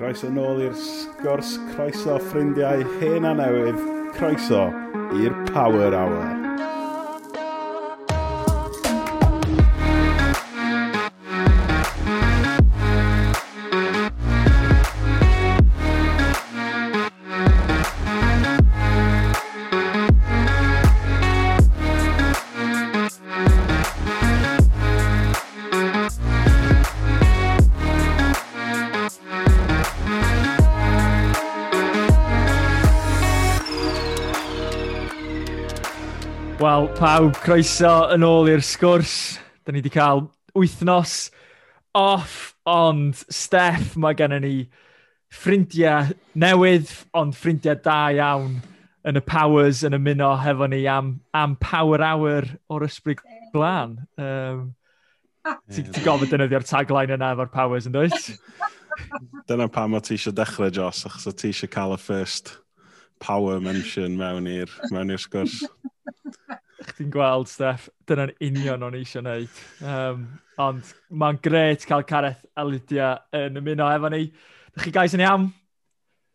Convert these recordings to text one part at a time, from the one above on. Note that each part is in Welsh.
Croeso nôl i'r sgwrs croeso ffrindiau hen a newydd. Croeso i'r Power Hour. pawb, croeso yn ôl i'r sgwrs. Da ni wedi cael wythnos off, ond Steff, mae gen ni ffrindiau newydd, ond ffrindiau da iawn yn y Powers yn ymuno hefo ni am, am Power Hour o'r ysbryd glân. Um, Ti'n ti gofod dynyddio'r tagline yna efo'r Powers yn dweud? Dyna pam o ti eisiau dechrau, Jos, achos o ti eisiau cael y first power mention mewn i'r mewn i'r sgwrs chdi'n gweld, Steff, dyna'n union o'n eisiau gwneud. Um, ond mae'n gret cael Careth a Lydia yn ymuno efo ni. Dych chi gais yn iawn?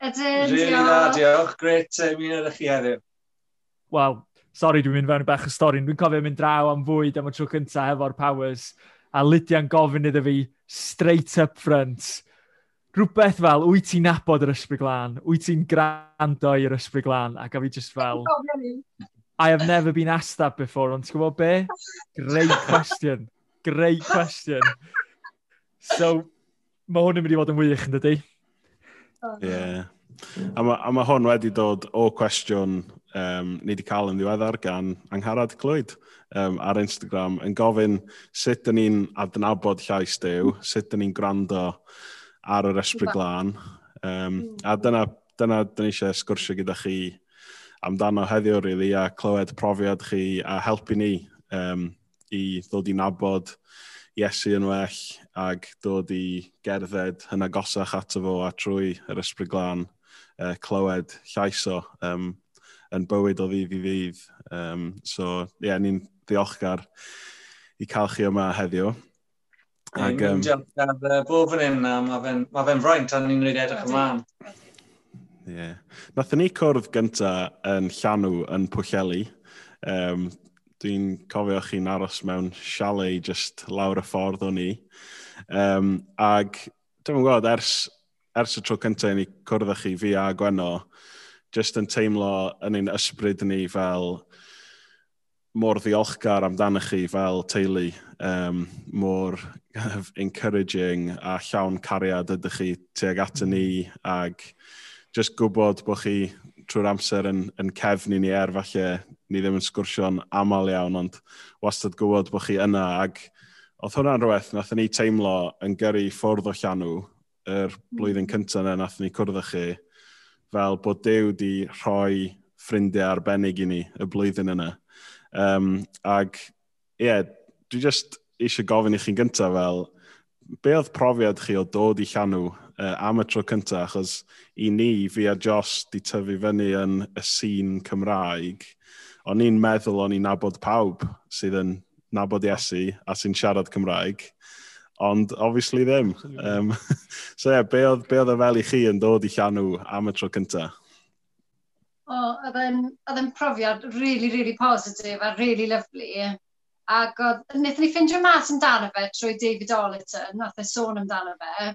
Ydyn, really diolch. diolch. Gret ymuno ydych chi heddiw. Wel, sori, dwi'n mynd fewn i bach y stori. Dwi'n cofio mynd draw am fwyd am y tro cyntaf efo'r Powers. A Lydia'n gofyn iddo fi straight up front. Rhywbeth fel, wyt ti'n nabod yr ysbryd glân? Wyt ti'n grando i'r ysbryd glân? Ac a fi just fel... I have never been asked that before, ond ti'n gwybod be? Great question. Great question. So, mae hwn yn mynd i fod yn wych, yn dydy? Ie. Yeah. A mae ma hwn wedi dod o cwestiwn um, ni wedi cael yn ddiweddar gan Angharad Clwyd um, ar Instagram yn gofyn sut dyn ni'n adnabod llais dew, sut dyn ni'n gwrando ar yr esbryd glân. Um, a mm. dyna, dyna dyn ni eisiau sgwrsio gyda chi amdano heddiw, really, a clywed profiad chi a helpu ni um, i ddod i nabod Iesu yn well ag dod i gerdded yn agosach ato fo a trwy yr ysbryd glân uh, clywed llaiso um, yn bywyd o ddydd i ddydd. Um, so, ie, yeah, ni'n ddiolchgar i cael chi yma heddiw. Ac, um, Diolch, bob yn hyn, mae fe'n fraint a ni'n rhaid edrych ymlaen. Ie. Yeah. Nathyn ni cwrdd gynta yn Llanw yn Pwllheli. Um, Dwi'n cofio chi'n aros mewn chalet just lawr y ffordd o'n i. Um, ag, dwi'n gwybod, ers, ers y tro cyntaf ni cwrdd â chi fi a Gwenno, just yn teimlo yn ein ysbryd ni fel mor ddiolchgar amdano chi fel teulu, um, mor encouraging a llawn cariad ydych chi tuag at ni ag just gwybod bod chi trwy'r amser yn, yn cefn i ni er falle ni ddim yn sgwrsio'n aml iawn, ond wastad gwybod bod chi yna. Ac oedd hwnna'n rhywbeth, nath ni teimlo yn gyrru ffwrdd o llanw yr hmm. blwyddyn cyntaf yna nath ni cwrdd â chi, fel bod Dew di rhoi ffrindiau arbennig i ni y blwyddyn yna. Um, ac ie, yeah, dwi just eisiau gofyn i chi'n gyntaf fel, be oedd profiad chi o dod i llanw uh, am y tro cyntaf, achos i ni, fi a Jos, di tyfu fyny yn y sîn Cymraeg, o'n i'n meddwl o'n i'n nabod pawb sydd yn nabod Iesu a sy'n siarad Cymraeg, ond obviously ddim. Um, so ie, yeah, be oedd, be oedd y fel i chi yn dod i llanw am y tro cyntaf? O, oedd yn, oedd yn profiad really, really positif a really lovely. Ac oedd, wnaethon ni ffindio mas amdano fe trwy David Oliton, nath e sôn amdano fe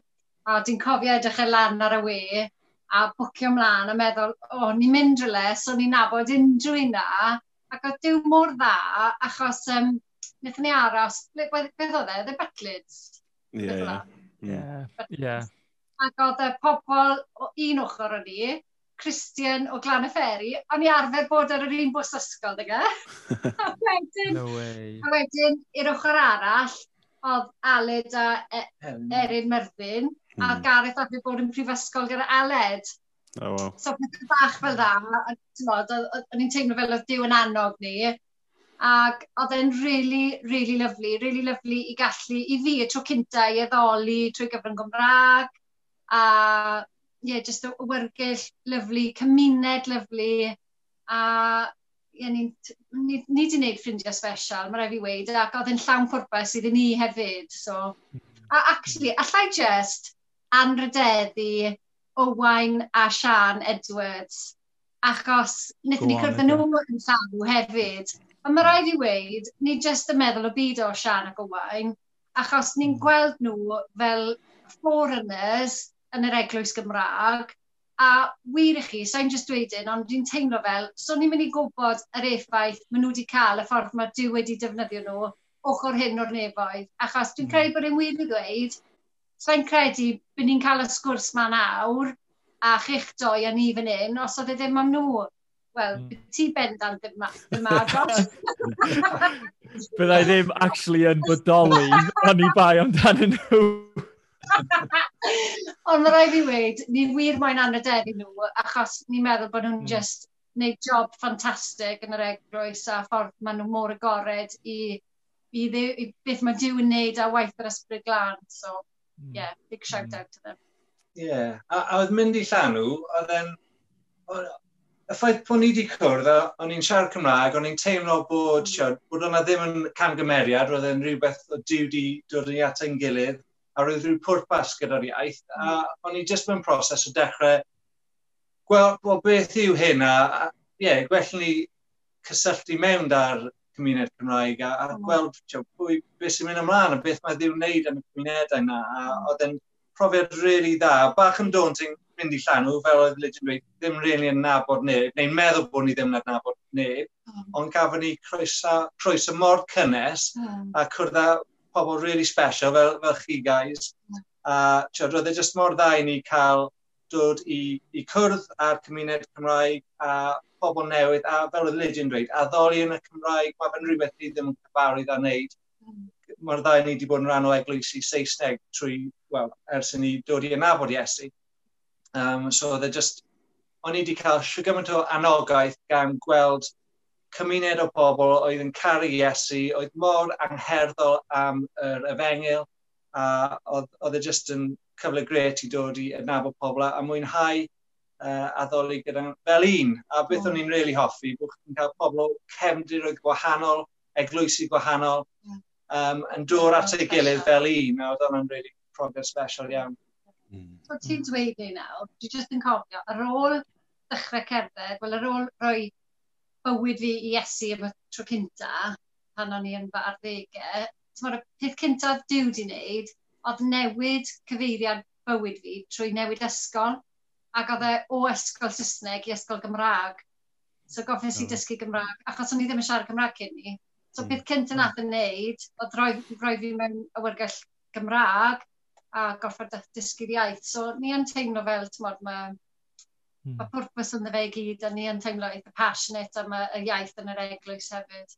a dwi'n cofio edrych e lan ar y we, a bwcio ymlaen a meddwl, o, oh, ni'n mynd rhywle, so ni'n nabod unrhyw un na, ac oedd diw mor dda, achos um, wnaethon ni aros, beth oedd e, The Butlins? Ie, e? hmm. ie. Ac oedd e y pobl o un ochr o'n ni, Christian o Glan y Ferry, o'n i arfer bod ar yr un bws ysgol, dyga. a wedyn, no way. a wedyn, i'r ochr arall, oedd Aled a e Erin Myrddin, Mm. A hmm. Gareth oedd wedi bod yn prifysgol gyda Aled. Oh, wow. So pethau bach fel dda, o'n i'n teimlo fel oedd diw yn annog ni. Ac oedd e'n really, really lovely, really lovely i gallu i fi y tro cynta i eddoli trwy gyfrwng Gymraeg. A ie, yeah, just y wyrgyll lyflu, cymuned lyflu. A ie, yeah, ni wedi gwneud ffrindiau special, mae rai fi wedi, ac oedd e'n llawn pwrpas iddyn ni hefyd. So. A actually, allai just, anrydeddu Owain a Sian Edwards, achos wnaethon ni cyrraedd nhw yn llaw hefyd. Ond mae rhaid i weid, ni jyst yn meddwl o byd o Sian ac Owain, achos ni'n hmm. gweld nhw fel foreigners yn yr eglwys Gymraeg, a wir i chi, sa'n just dweudyn, ond dwi'n teimlo fel, so ni'n mynd i gwybod yr effaith maen nhw wedi cael, y ffordd mae dwi wedi defnyddio nhw, ochr hyn o'r nefoedd. Achos dwi'n hmm. credu bod e'n wir i ddweud, sa'n credu byd ni'n cael y sgwrs ma nawr a chych doi a ni fan hyn, os oedd e ddim am nhw. Wel, mm. ti bendant ddim ddim agos. Byddai ddim actually yn bodoli, ond i bai amdano nhw. ond mae rhaid i weid, ni wir moyn anrydeddu nhw, achos ni'n meddwl bod nhw'n mm. just wneud job ffantastig yn yr eglwys a ffordd maen nhw mor agored i, i, ddew, i beth mae Dyw yn wneud a waith yr ysbryd glân. So, Hmm. yeah, big shout mm. out to them. Yeah, a, a oedd mynd i llanw, oedd e'n... Y ffaith bod ni wedi cwrdd, o'n i'n siarad Cymraeg, o'n i'n teimlo bod, mm. siarad, bod o'na ddim yn camgymeriad, roedd e'n rhywbeth o diw di dod yn at ein gilydd, a roedd rhyw pwrpas gyda'r o'r iaith, a hmm. o'n i jyst mewn proses o dechrau, gweld well, beth yw hyn, a ie, yeah, gwell ni cysylltu mewn da'r cymuned Cymraeg a, a mm. gweld pwy, beth sy'n mynd ymlaen a beth mae Ddiw wneud yn y cymunedau yna. A hmm. oedd e'n profiad really dda. Bach yn daunting mynd i llanw, fel oedd Lydian dweud, ddim really yn nabod neb, neu'n meddwl bod ni ddim yn nabod neb, Mm. ond gafon ni croeso, croeso mor cynnes mm. a cwrdd â pobl really special fel, fel chi guys. Oh. A roedd e jyst mor dda i ni cael dod i, i cwrdd a'r cymuned Cymraeg a pobl newydd, a fel oedd Lydian dweud, a ddoli yn y Cymraeg, mae fe'n rhywbeth ni ddim yn cyfarwydd a wneud. Hmm. Mae'r ddau ni wedi bod yn rhan o eglwysi Saesneg trwy, wel, ers i ni dod i anafod Iesu. Um, so oedd e just, o'n i wedi cael siw o anogaeth gan gweld cymuned o bobl oedd yn caru Iesu, oedd mor angherddol am yr efengil, a oedd, oedd e just yn cyfle gret i dod i adnabod pobl a mwynhau uh, addoli gyda fel un. A beth o'n mm. i'n really hoffi, bod chi'n cael pobl o cefndiroedd gwahanol, eglwysi gwahanol, um, yn dod at ei gilydd fel un. A oedd hwnna'n really progress special iawn. Mm. So ti'n dweud ei nawr, dwi jyst yn cofio, ar ôl dechrau cerdded, wel ar ôl rhoi bywyd fi i esu am y tro cynta, pan o'n i yn fy arddegau, ti'n y peth cynta diw di wneud oedd newid cyfeiriad bywyd fi trwy newid ysgol, ac oedd e o ysgol Saesneg i ysgol Gymraeg. So goffes i dysgu Gymraeg, achos o'n i ddim yn siarad Gymraeg cyn ni. So hmm. beth cynt yn ath yn e neud, oedd roi, roi fi mewn awyrgell Gymraeg a gorfod dysgu'r iaith. So ni yn teimlo fel, ti'n modd, mae Hmm. Mae pwrpas yn fe i gyd, a ni yn teimlo eitha passionate am y iaith yn yr eglwys hefyd.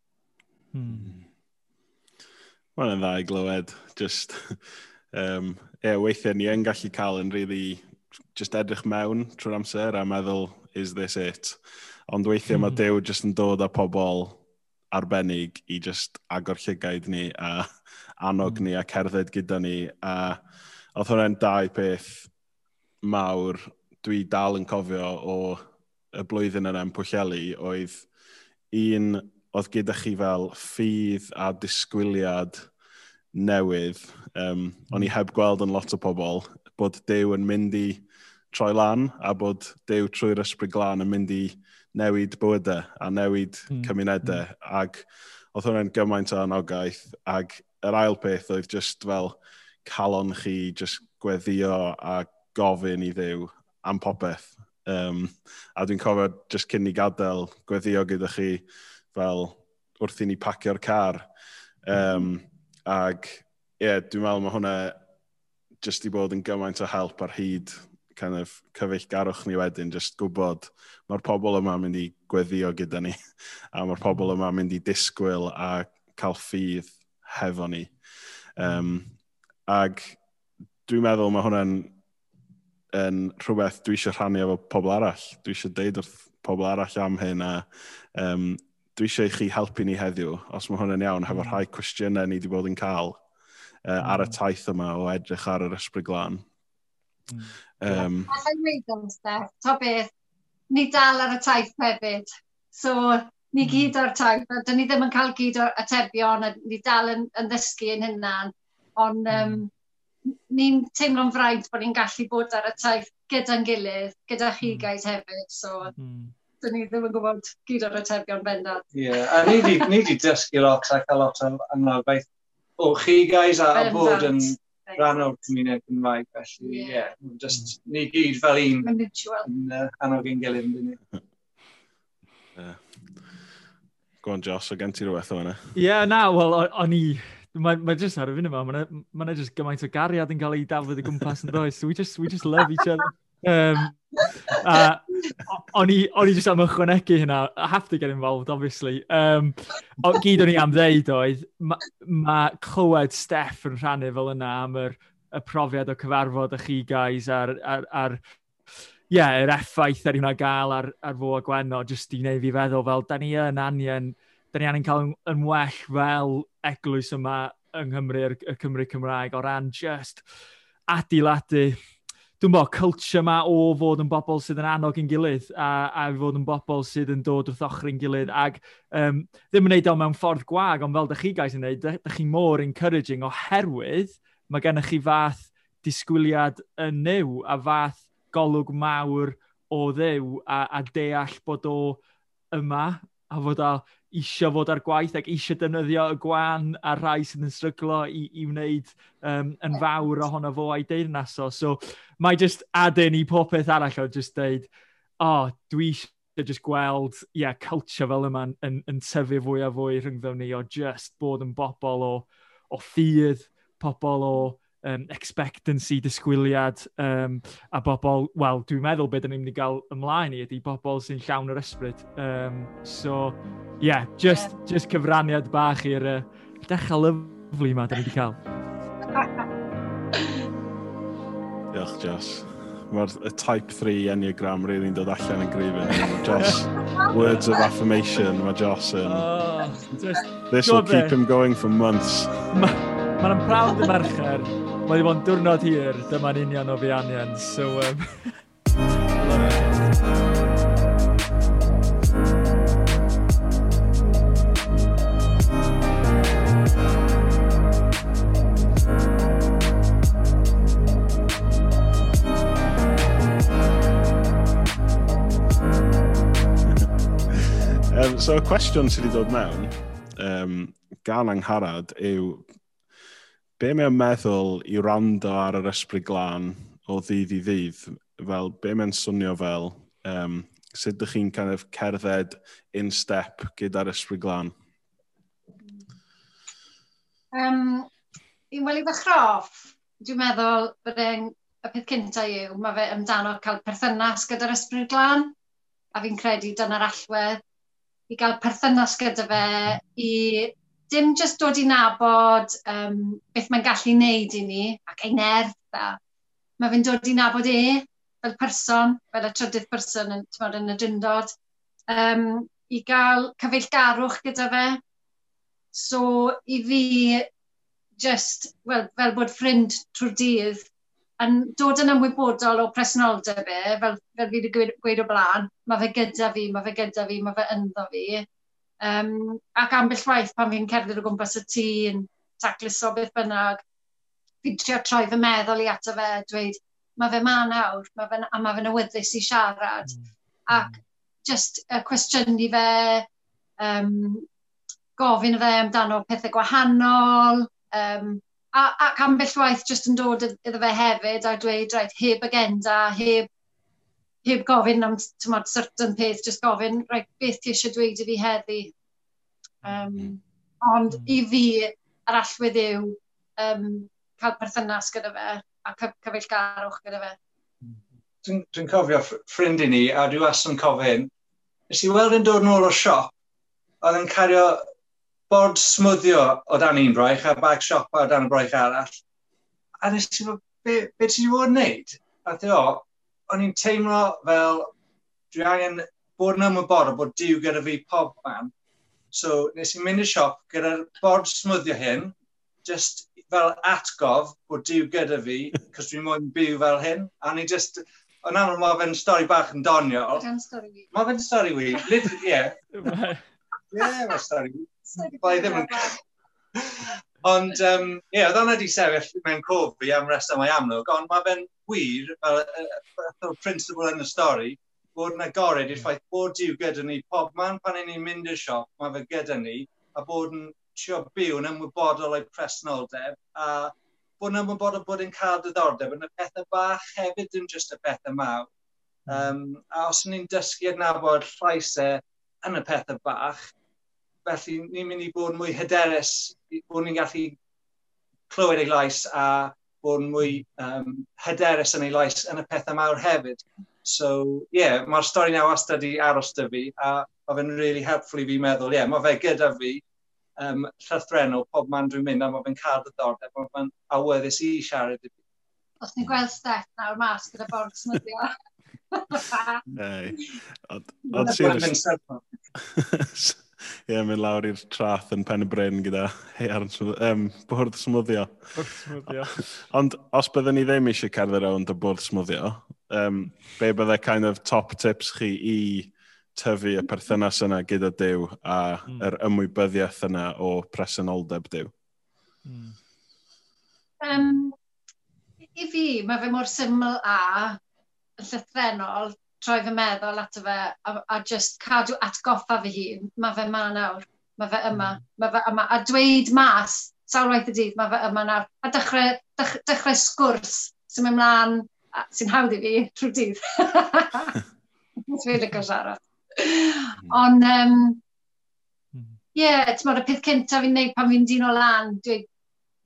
Hmm. hmm. Mae'n dda i glywed, just um, yeah, weithiau ni yn gallu cael yn really just edrych mewn trwy'r amser a meddwl, is this it? Ond weithiau mm. mae Dew just yn dod â pobl arbennig i just agor llygaid ni a annog mm. ni a cerdded gyda ni. A oedd hwnna'n dau peth mawr dwi dal yn cofio o y blwyddyn yna yn Pwllheli oedd un oedd gyda chi fel ffydd a disgwyliad – newydd, um, o'n i hmm. heb gweld yn lot o pobl, bod Dew yn mynd i troi lan a bod Dew trwy'r ysbryd glan yn mynd i newid bywydau a newid mm. cymunedau. Mm. Ac oedd hwnna'n gymaint o anogaeth. ac yr ail peth oedd just fel calon chi just gweddio a gofyn i ddew am popeth. Um, a dwi'n cofio just cyn i gadael gweddio gyda chi fel wrth i ni pacio'r car. Um, Ag ie, yeah, dwi'n meddwl mae hwnna jyst i bod yn gymaint o help ar hyd kind of cyfeill garwch ni wedyn, jyst gwybod mae'r pobl yma mynd i gweddio gyda ni, a mae'r pobl yma mynd i disgwyl a cael ffydd hefo ni. Um, ag dwi'n meddwl mae hwnna'n yn rhywbeth dwi eisiau rhannu efo pobl arall. Dwi eisiau deud wrth pobl arall am hyn a um, dwi eisiau i chi helpu ni heddiw, os mae hwn yn iawn, hefo mm. rhai cwestiynau ni wedi bod yn cael uh, ar y mm. taith yma o edrych ar yr ysbryd glân. Mm. Um, yeah. Ta beth, ni dal ar y taith hefyd. So, ni mm. gyd o'r taith, a dyn ni ddim yn cael gyd o'r atebion, a ni dal yn, yn ddysgu yn hynna'n. Ond um, ni'n teimlo'n fraint bod ni'n gallu bod ar y taith gyda'n gilydd, gyda chi mm. guys hefyd. So, mm dyn ni ddim yn gwybod gyd o'r atebion bendant. Ie, yeah. a ni di, ni di dysgu lot a cael lot o ymlabaeth o chi guys a, a bod yn rhan o'r cymuned Gymraeg, felly ie, yeah. yeah, just ni gyd fel un yn uh, hannog ein gilydd yn dyn ni. Go on Josh, o gen ti rhywbeth o hynna? Ie, yeah, na, wel, o'n i... Mae ma just ar y fun yma, mae yna ma just gymaint o gariad yn cael ei dafod y gwmpas yn does. We just, we just love each other. Um, uh, o'n i, on i just am ychwanegu hynna. I have to get involved, obviously. Um, o, gyd o'n i am ddeud oedd, mae ma clywed Steff yn rhannu fel yna am yr, y profiad o cyfarfod y chi guys a'r, ar, ar, yeah, yr effaith ar hwnna gael ar, ar fo a gwenno, jyst i wneud fi feddwl fel, da ni yn angen, da ni angen cael yn, yn well fel eglwys yma yng Nghymru, y Cymru Cymraeg, o ran just adeiladu dwi'n bod, culture yma o fod yn bobl sydd yn annog yn gilydd a, a fod yn bobl sydd yn dod wrth ochr yn gilydd ac um, ddim yn neud o mewn ffordd gwag, ond fel da chi guys yn neud, da chi mor encouraging oherwydd mae gennych chi fath disgwyliad yn new a fath golwg mawr o ddew a, a deall bod o yma a fod a eisiau fod ar gwaith ac eisiau defnyddio y gwan a rhai sydd yn stryglo i, i wneud um, yn fawr ohono fo a'i deyrnaso. So mae just adyn i popeth arall o just deud, o, oh, dwi eisiau just gweld, ie, yeah, culture fel yma yn, yn, yn tyfu fwy a fwy rhyngddo ni o just bod yn bobl o, o ffydd, pobl o um, expectancy, disgwyliad, um, a bobl, wel, dwi'n meddwl beth ni'n mynd i gael ymlaen i ydy bobl sy'n llawn yr ysbryd. Um, so, yeah, just, yeah. just cyfraniad bach i'r uh, dechrau lyflu yma da ni wedi cael. Diolch, Josh. Mae'r type 3 enneagram really yn dod allan yn grifin. Josh, words of affirmation, mae Josh yn... Oh, just, this will keep him going for months. Mae'n ma proud y mercher. Mae di bod yn diwrnod hir, dyma'n union o fi anian. So, um... um, so, y cwestiwn sydd wedi dod mewn um, gan angharad yw be mae'n meddwl i rando ar yr ysbryd glân o ddydd i ddydd, fel be mae'n swnio fel, um, sut ydych chi'n kind of cerdded in step gyda'r ysbryd glân? Um, Wel, i ddechrau off, dwi'n meddwl bod e'n y peth cyntaf yw, mae fe amdano cael perthynas gyda'r ysbryd glân, a fi'n credu dyna'r allwedd i gael perthynas gyda fe, i dim just dod i nabod um, beth mae'n gallu wneud i ni ac ein nerth a mae fe'n dod i nabod e fel person, fel y trydydd person yn, tmod, yn y dyndod, um, i gael cyfeillgarwch gyda fe. So i fi, just well, fel bod ffrind trwy'r dydd yn dod yn ymwybodol o presenoldeb e, fel, fel fi wedi gweud, gweud o blaen, mae fe gyda fi, mae fe gyda fi, mae fe ynddo fi. Um, ac ambell waith pan fi'n cerdded o gwmpas y tŷ yn tacluso beth bynnag, fi'n trio troi fy meddwl i ato fe, dweud, mae fe ma nawr, ma fe, a mae fe'n awyddus i siarad. Mm. Ac mm. just y uh, cwestiynu fe, um, gofyn fe amdano pethau gwahanol, um, a, ac ambell waith just yn dod iddo fe hefyd a dweud, rhaid, heb agenda, heb heb gofyn am tymod, certain peth, just gofyn, right, beth ti eisiau dweud i fi heddi. Um. Ond mm. i mm-hmm. fi, yr allwedd yw um, cael perthynas gyda fe a cyfeillgarwch gyda fe. Mm-hmm. Dwi'n dwi cofio ffrind i ni, a dwi was yn cofyn, nes i weld yn dod nôl o siop, oedd yn cario bod smwddio o dan un braich a bag siopa o dan y braich arall. A nes i fod, be, be ti wedi bod yn neud? A dwi o, o'n i'n teimlo fel, dwi angen bod yn ymwybodol bod diw gyda fi pob man. So, nes i'n mynd i siop gyda'r bod smwddio hyn, just fel atgof bod diw gyda fi, cos dwi'n mwyn byw fel hyn, a ni just, o'n aml mae fe'n stori bach yn doniol. Mae fe'n stori wi. Literally, ie. Ie, mae'n stori wi. Mae ddim yn... Ond, ie, um, yeah, oedd hwnna wedi sefyll mewn cof fi am reswm ei amlwg, ond mae fe'n wir, fel uh, principle yn y stori, bod yna gored i'r mm. ffaith bod diw gyda ni pob man pan ni'n mynd i'r siop, mae fe gyda ni, a bod yn trio byw yn ymwybodol o'i presnoldeb, a bod yn ymwybodol bod yn cael diddordeb yn y pethau bach hefyd, dim jyst y pethau mawr. Um, a os ni'n dysgu adnabod llaisau e yn y pethau bach, felly ni'n mynd i bod mwy hyderus, bod ni'n gallu clywed ei lais a bod mwy um, hyderus yn ei lais yn y pethau mawr hefyd. So, ie, yeah, mae'r stori nawr wastad i aros dy fi, a mae fe'n really helpful i fi meddwl, ie, yeah, mae fe gyda fi um, llythrenol pob man dwi'n mynd, a mae fe'n cael ddiddordeb, mae fe'n awyddus i siarad i fi. Os ni'n gweld Steph nawr mas gyda bord smyddio. Nei. Ond, ond, Ie, yeah, mynd lawr i'r trath yn pen y bryn gyda heiar um, bwrdd smwddio. Bwrdd smwddio. Ond os byddwn ni ddim eisiau cerdded rownd y bwrdd smwddio, um, be byddai kind of top tips chi i tyfu y perthynas yna gyda Dyw a mm. yr ymwybyddiaeth yna o presenoldeb Dyw? Mm. Um, I fi, mae fe mor syml a yn llythrenol troi fy meddwl ato fe a, a just cadw atgoffa fy hun, mae fe ma nawr, mae fe yma, mm. mae fe yma, a dweud mas, sawl waith y dydd, mae fe yma nawr, a dechrau, dech, dechrau sgwrs sy'n mynd mlaen, sy'n hawdd i fi trwy dydd. Dwi'n lygo siarad. Hmm. Ond, um, ie, yeah, y peth cyntaf fi'n neud pan fi'n dyn o lan, dweud,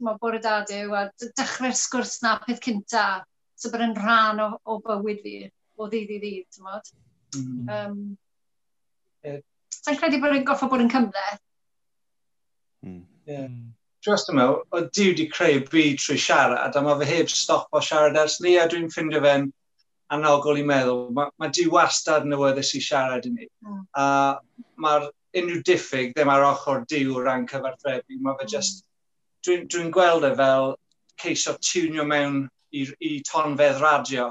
mae bore da dew, a dechrau'r sgwrs na peth cyntaf, so bod yn rhan o, o bywyd fi o ddydd i ddydd, ti'n modd. Mm. Um, yeah. Sa'n credu bod yn goffa bod yn cymleth. Mm. Yeah. Hmm. Just yma, o diw di creu byd trwy siarad, a mae fe heb stop o siarad ers ni, a dwi'n ffindio fe'n anogol i meddwl. Mae ma diw wastad yn awyddus i siarad i ni. Mm. A mae'r unrhyw diffyg ddim ar ochr diw o ran cyfarthrebu. Mae fe just... Hmm. Dwi'n dwi, gweld e fel ceisio tiwnio mewn i, i tonfedd radio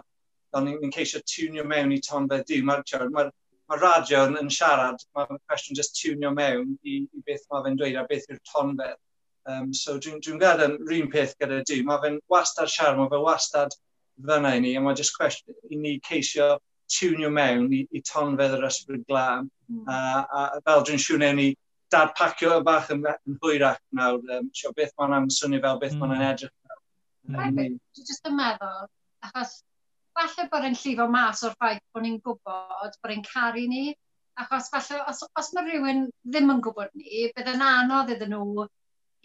ond ni'n ceisio tunio mewn i ton beth di. Mae'r ma, r, ma radio yn, yn siarad, mae'r cwestiwn just tunio mewn i, i beth mae fe'n dweud a beth yw'r ton beth. Um, so dwi'n dwi, dwi gadael yn rhywun peth gyda di. Mae fe'n wastad siarad, mae fe wastad fyna i ni, a mae just cwestiwn i ni ceisio tunio mewn i, i tonfedd yr ysbryd glân. Mm. A, a fel dwi'n siŵr newn ni dadpacio y bach yn, yn hwyrach nawr, um, sio beth mae'n swnio fel, beth mm. mae'n edrych fel. Mm. Dwi'n just yn meddwl, achos falle bod e'n llifo mas o'r ffaith bod ni'n gwybod bod e'n caru ni, achos falle os, os mae rhywun ddim yn gwybod ni, bydd yn anodd iddyn nhw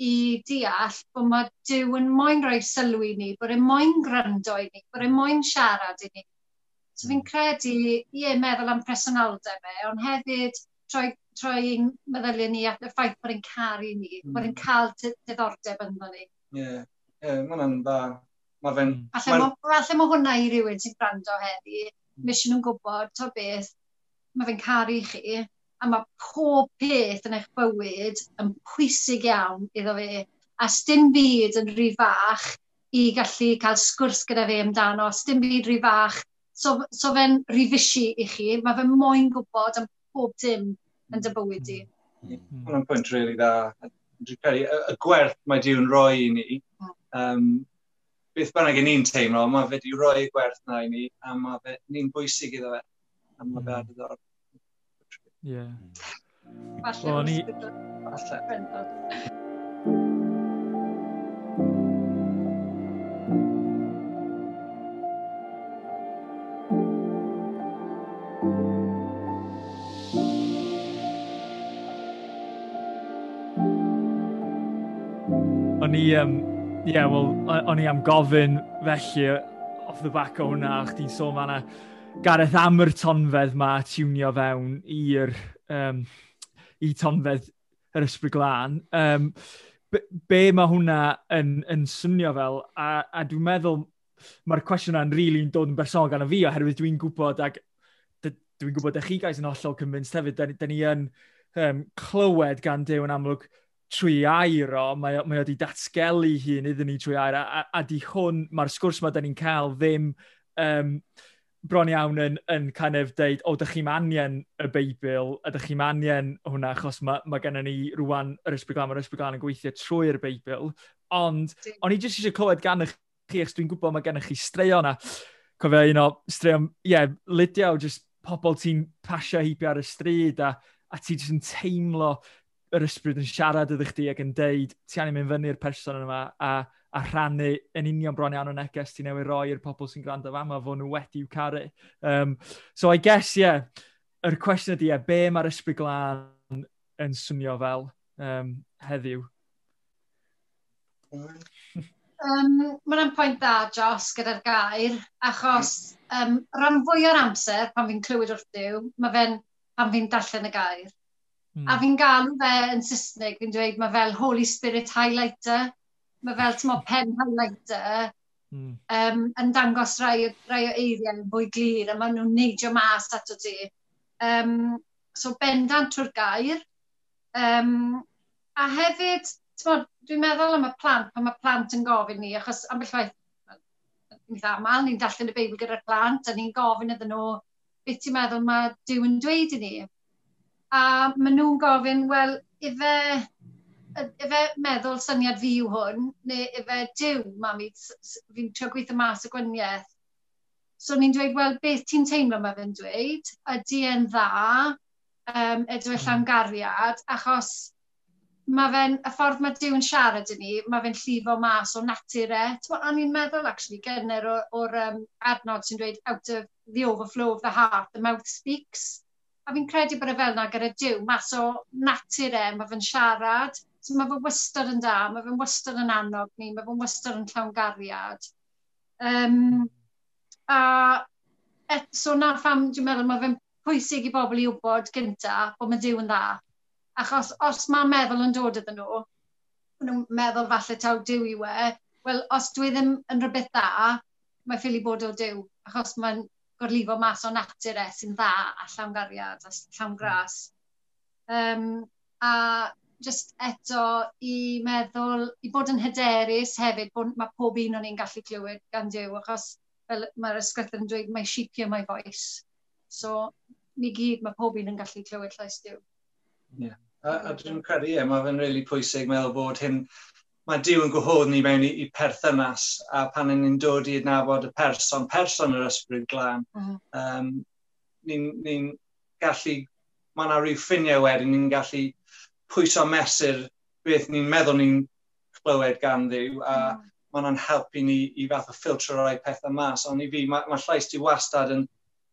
i deall bod mae Dyw yn moyn rhoi sylw i ni, bod e'n moyn gryndo i ni, bod e'n moyn siarad i ni. So fi'n hmm. credu, ie, meddwl am presenoldeb e, ond hefyd troi, troi meddyliau ni at y ffaith bod e'n caru ni, mm. bod e'n cael diddordeb ynddo ni. Ie, yeah. yeah, mae hwnna'n dda. Mae fe'n... Mm. Alla mae ma, hwnna i rywun sy'n brando heddi, mm. Mae eisiau nhw'n gwybod, to beth, mae fe'n caru chi, a mae pob peth yn eich bywyd yn pwysig iawn iddo fe. A stym byd yn rhy fach i gallu cael sgwrs gyda fe amdano, stym byd rhy fach. So, so fe'n rhy fysi i chi, mae fe'n moyn gwybod am pob dim yn dy bywyd i. Mm. Hwna'n pwynt rili dda. Y gwerth mae diw'n rhoi i ni, um, beth bynnag i ni'n teimlo, mae fe wedi rhoi gwerth na i ni, a mae fe, ni'n bwysig iddo fe, a mae fe ar hmm. ddor. Ie. Falle. O'n. Falle. O'n i, um, Ie, yeah, wel, o'n i am gofyn felly off the back o hwnna, o'ch ti'n sôn fanna Gareth am yr tonfedd ma tiwnio fewn i'r um, i tonfedd yr ysbryd glân. Um, be, be mae hwnna yn, yn swnio fel? A, a dwi'n meddwl mae'r cwestiwn yna'n rili really dod yn bersonol gan y fi, oherwydd dwi'n gwybod ac dwi'n gwybod eich chi guys yn hollol convinced hefyd, da, da ni yn um, clywed gan Dew yn amlwg trwy air o, mae, mae o di datgelu hun iddyn ni trwy air, a, a, a di hwn, mae'r sgwrs mae da ni'n cael ddim um, bron iawn yn, yn kind of deud, o, dych chi'n angen y Beibl, a dych chi'n angen hwnna, achos mae, mae gennym ni rwan yr ysbryd glan, mae'r ysbryd glan yn gweithio trwy'r Beibl, ond o'n i jyst eisiau clywed gan eich chi, achos dwi'n gwybod mae gennych chi straeon yna. cofio un o straeon, ie, yeah, Lydia jyst pobl ti'n pasio heibio ar y stryd a, a ti jyst yn teimlo yr ysbryd yn siarad ydych chi ac yn deud, ti angen mynd fyny'r person yma a, a rhannu yn union bron iawn o neges ti newid roi i'r pobl sy'n gwrando fama fod nhw wedi i'w caru. Um, so I guess, yeah, yr cwestiwn ydy, yeah, be mae'r ysbryd glân yn swnio fel um, heddiw? um, Mae'n pwynt dda, Jos, gyda'r gair, achos um, rhan fwy o'r amser, pan fi'n clywed wrth diw, mae fe'n pan fi'n darllen y gair Mm. A hmm. fi'n galw fe yn Saesneg, fi'n dweud mae fel Holy Spirit highlighter, mae fel tymo hmm. pen highlighter, mm. um, yn dangos rai, rai o eiriau yn fwy glir, a maen nhw'n neidio mas ato ti. Um, so bendant trwy'r gair. Um, a hefyd, dwi'n meddwl am y plant, pan mae plant yn gofyn ni, achos ambell waith, ni'n ddamal, ni'n darllen y Beibl gyda'r plant, a ni'n gofyn iddyn nhw, beth ti'n meddwl mae Dyw yn dweud i ni? a maen nhw'n gofyn, wel, ife, ife meddwl syniad fi yw hwn, neu ife diw, mami, fi'n trio gweithio mas y gwaniaeth. So ni'n dweud, wel, beth ti'n teimlo mae fe'n dweud? Ydy e'n dda? Um, ydw am gariad, Achos mae fe'n, y ffordd mae Dyw yn siarad i ni, mae fe'n llifo mas o natur e. O'n i'n meddwl, actually, gynnar o'r um, adnod sy'n dweud, out of the overflow of the heart, the mouth speaks. A fi'n credu bod e fel yna gyda Dyw, mas o natur e, mae fe'n siarad, so mae fe wastad yn da, mae fe'n wastad yn annog ni, mae fe'n wastad yn llawn gariad. Um, a et, so na pham dwi'n meddwl mae fe'n pwysig i bobl i wybod gynta bod mae Dyw yn dda. Achos os mae meddwl yn dod iddyn nhw, nhw'n meddwl falle taw Dyw i we, wel os dwi ddim yn rhywbeth dda, mae ffili bod o Dyw. Achos mae'n gorlifo mas o natur e sy'n dda a llawngariad a llawn gras. Um, a just eto i meddwl, i bod yn hyderus hefyd, bod, mae pob un o'n i'n gallu clywed gan Dyw, achos fel mae'r ysgrythau yn dweud, mae sheepio mae voice. So, ni gyd, mae pob un yn gallu clywed llais Dyw. Yeah. A, a dwi'n credu, ie, mae fe'n really pwysig meddwl bod hyn mae Dyw yn gwahodd ni mewn i, i perthynas a pan ni'n dod i adnabod y person, person yr ysbryd glân, mm. -huh. um, ni'n ni, gallu, mae yna rhyw ffiniau wedyn, ni'n gallu pwyso mesur beth ni'n meddwl ni'n clywed gan ddiw, a mm. mae hwnna'n helpu ni i fath o ffiltro rhai pethau mas. Ond i fi, mae, mae llais di wastad yn,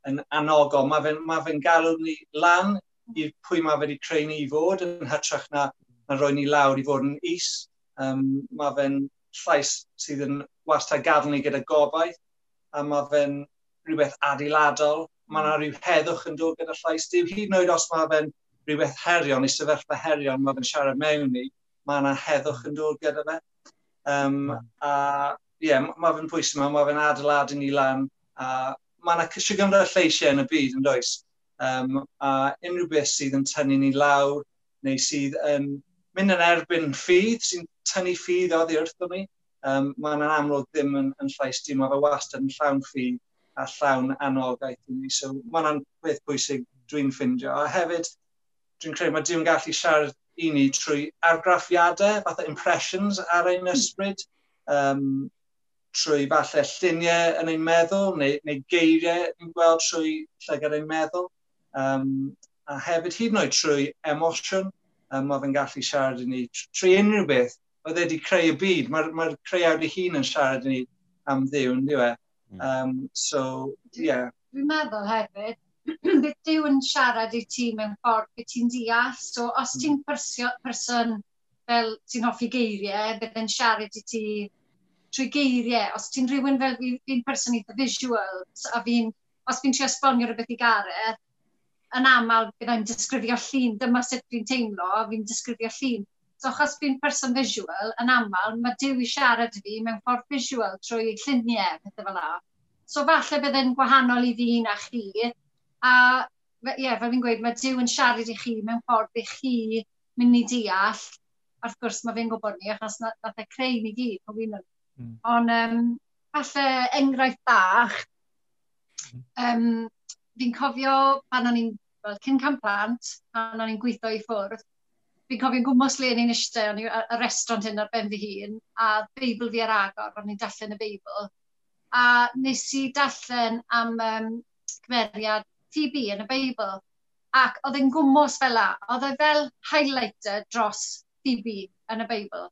yn anogol. Mae fe'n ma fe galw ni lan i pwy mae fe wedi creu ni i fod yn hytrach na, na roi ni lawr i fod yn is. Um, mae fe'n llais sydd yn wastad gadw ni gyda gobaith, a mae fe'n rhywbeth adeiladol. Mae yna rhyw heddwch yn dod gyda llais. Dim hyd yn oed os mae fe'n rhywbeth herion, i sefyllfa herion mae fe'n siarad mewn ni, mae yna heddwch yn dod gyda fe. Um, a ie, yeah, mae fe'n pwysig yma, mae fe'n adeiladu ni lan, a mae yna cysio gymryd lleisiau yn y byd yn does. Um, a unrhyw beth sydd yn tynnu ni lawr, neu sydd yn mynd yn erbyn ffydd, sy'n tynnu ffydd oddi wrthyn ni. Um, Mae'n amlwg ddim yn, yn llais dim, mae fe wastad yn llawn ffydd a llawn anogaeth i ni. So mae'n beth bwysig dwi'n ffindio. A hefyd, dwi'n credu mae dwi'n gallu siarad i ni trwy argraffiadau, fatha impressions ar ein ysbryd, um, trwy falle lluniau yn ein meddwl, neu, neu geiriau ni'n gweld trwy llygad ein meddwl. Um, a hefyd hyd yn oed trwy emosiwn, um, mae fe'n gallu siarad i ni trwy unrhyw beth oedd e wedi creu y byd. Mae'r mae r, creawd ei hun yn siarad ni am ddiw, yn diwe. Um, hmm. so, ie. Yeah. Dwi'n meddwl hefyd, beth Dyw yn siarad i ti mewn ffordd beth ti'n deall. So, os hmm. ti'n person fel ti'n hoffi geiriau, bydd yn siarad i ti trwy geiriau. Os ti'n rhywun fel fi'n person eitha visuals, a fi'n, os fi'n trio esbonio rhywbeth i Gareth, yn aml byddai'n disgrifio llun, dyma sut fi'n teimlo, fi'n disgrifio llun. So achos fi'n person visual, yn aml, mae Dyw i siarad fi mewn ffordd visual trwy lluniau, pethau fel la. So falle byddai'n gwahanol i fi na chi. A ie, yeah, fel fi'n gweud, mae Dyw yn siarad i chi mewn ffordd i chi mynd i deall. A wrth gwrs, mae fi'n gwybod ni, achos nath e creu ni gyd, pob un mm. Ond um, falle enghraifft bach, um, fi'n cofio pan o'n i'n, well, cyn campant, pan o'n i'n gweithio i ffwrdd, fi'n cofio'n gwmwys le ni'n eistedd, o'n i y restaurant hyn ar ben fy hun, a Beibl fi ar agor, o'n i'n darllen y Beibl. A nes i darllen am um, cymeriad TB yn y Beibl, ac oedd e'n gwmwys fel la, oedd e fel highlighter dros TB yn y Beibl.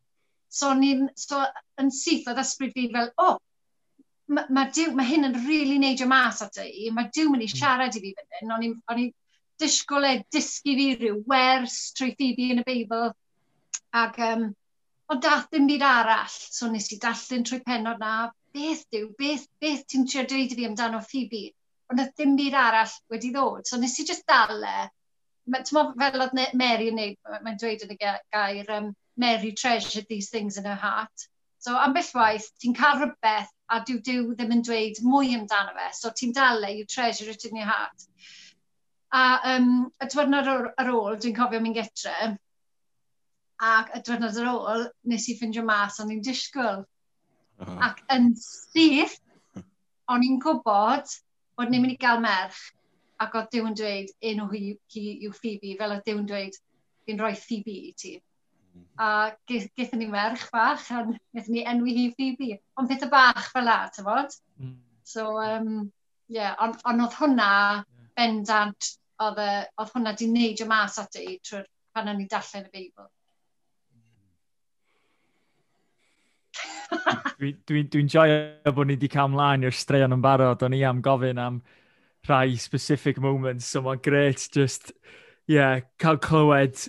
So, ni'n, so yn syth oedd ysbryd fi fel, o, oh, mae ma, ma, hyn yn rili really neidio mas at i, mae Dyw mynd i hmm. siarad i fi fan hyn, o'n i'n disgwyl e disgu fi rhyw wers trwy iddi yn y Beibl. Ac, um, ond dath dim byd arall, so nes i darllen trwy penod na, beth diw, beth, beth ti'n trio dweud i fi amdano Phoebe? Ond oedd dim byd arall wedi ddod, so nes i just dal e. Mo, fel oedd Mary yn neud, mae'n dweud yn y gair, um, Mary treasured these things in her heart. So ambell waith, ti'n cael rhywbeth a dyw Dyw ddim yn dweud mwy amdano fe, so ti'n dal e, you treasure it in your heart. A um, y diwrnod ar ôl, dwi'n cofio mi'n getre, ac y diwrnod ar ôl, nes i ffindio mas o'n i'n disgwyl. Uh -huh. Ac yn syth, o'n i'n gwybod bod ni'n mynd i gael merch, ac oedd Dew yn dweud, enw hi, hi yw Phoebe, fel oedd Dew yn dweud, fi'n rhoi Phoebe i ti. A gaethon ni merch bach, a gaethon ni enwi hi Phoebe. Ond pethau bach fel la, tyfod? Mm. So, um, yeah, ond on oedd hwnna bendant oedd, e, oedd hwnna di neidio mas at i trwy'r pan o'n i darllen y Beibl. Dwi'n dwi, dwi joio bod ni wedi cael mlaen i'r straeon yn barod. O'n i am gofyn am rhai specific moments, so mae'n gret just, yeah, cael clywed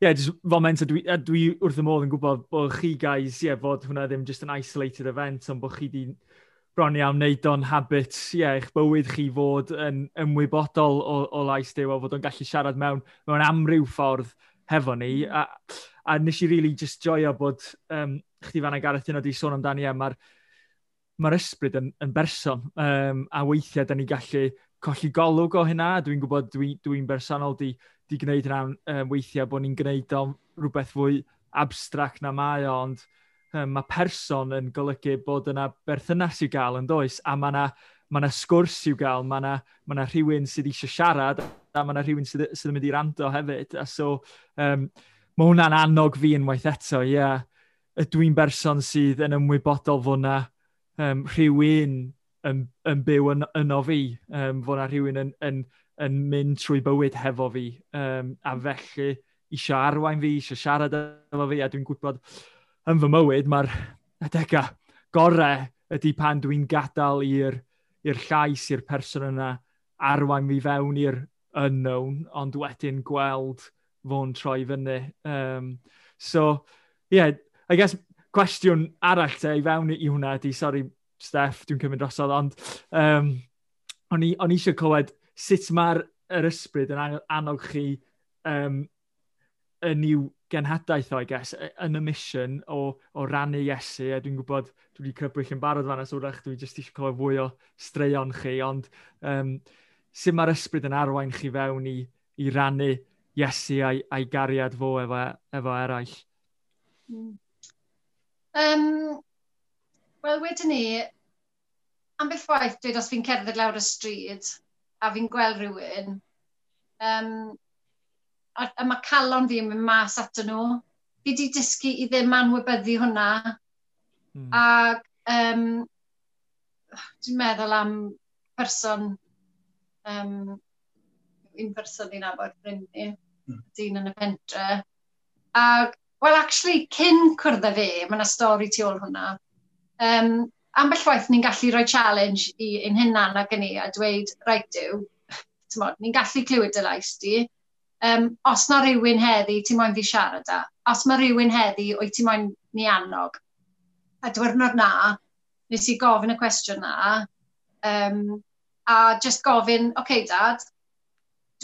yeah, just foment, a dwi, a dwi wrth y modd yn gwybod bod chi guys, yeah, bod hwnna ddim just an isolated event, ond bod chi di bron iawn wneud o'n habit yeah, eich bywyd chi fod yn ymwybodol o, o lais Dyw a fod o'n gallu siarad mewn, mewn amryw ffordd hefo ni. Mm. A, a nes i really just joio bod um, chdi fan a Gareth yno di sôn amdani a mae'r ma ysbryd yn, yn berson um, a weithiau da ni gallu colli golwg o hynna. Dwi'n gwybod dwi'n dwi, dwi bersonol di, di gwneud hynna um, weithiau bod ni'n gwneud o rhywbeth fwy abstract na mae o, ond um, mae person yn golygu bod yna berthynas i'w gael yn does, a mae yna ma na sgwrs i'w gael, mae yna ma rhywun sydd eisiau siarad, a mae yna rhywun sydd, sydd yn mynd i rando hefyd. A so, um, mae hwnna'n annog fi yn waith eto, ie. Yeah. Dwi'n berson sydd yn ymwybodol fod yna um, rhywun yn, yn byw yn, yno fi, um, fod yna rhywun yn, yn, yn mynd trwy bywyd hefo fi, um, a felly eisiau arwain fi, eisiau siarad efo fi, a dwi'n gwybod yn fy mywyd mae'r adega gorau ydy pan dwi'n gadael i'r llais, i'r person yna arwain mi fewn i'r unknown, ond wedyn gweld fo'n troi fyny. Um, so, yeah, I guess cwestiwn arall te i fewn i hwnna ydy, sorry Steph, dwi'n cymryd drosodd, ond um, o'n i, on eisiau clywed sut mae'r ysbryd yn annog chi um, yn i'w genhadaeth o, I guess, yn y mission o, o rannu Iesu, a dwi'n gwybod, dwi wedi crybwyll yn barod fan aswrach, dwi jyst eisiau clywed fwy o straeon chi, ond um, sut mae'r ysbryd yn arwain chi fewn i, i rannu Iesu a'i, ai gariad fo efo, efo eraill? Mm. Um, Wel, wedyn ni, ambell waith dweud os fi'n cerdded lawr y stryd a fi'n gweld rhywun, um, a, a mae calon fi yn mynd mas ato nhw. Fi wedi dysgu i ddim anwybyddu hwnna. Mm. A um, dwi'n meddwl am person, um, un person i'n abod ffrind ni, mm. dyn yn y pentre. A, well, actually, cyn cwrdd â fe, mae yna stori tu ôl hwnna. Um, ambell waith ni'n gallu rhoi challenge i ein hunan ac yn ni a dweud, right do, ni'n gallu clywed y lais di, um, os na rhywun heddi, ti moyn fi siarad â. Os mae rhywun heddi, o'i ti moyn ni annog. A diwrnod na, nes i gofyn y cwestiwn na, um, a just gofyn, oce okay, dad,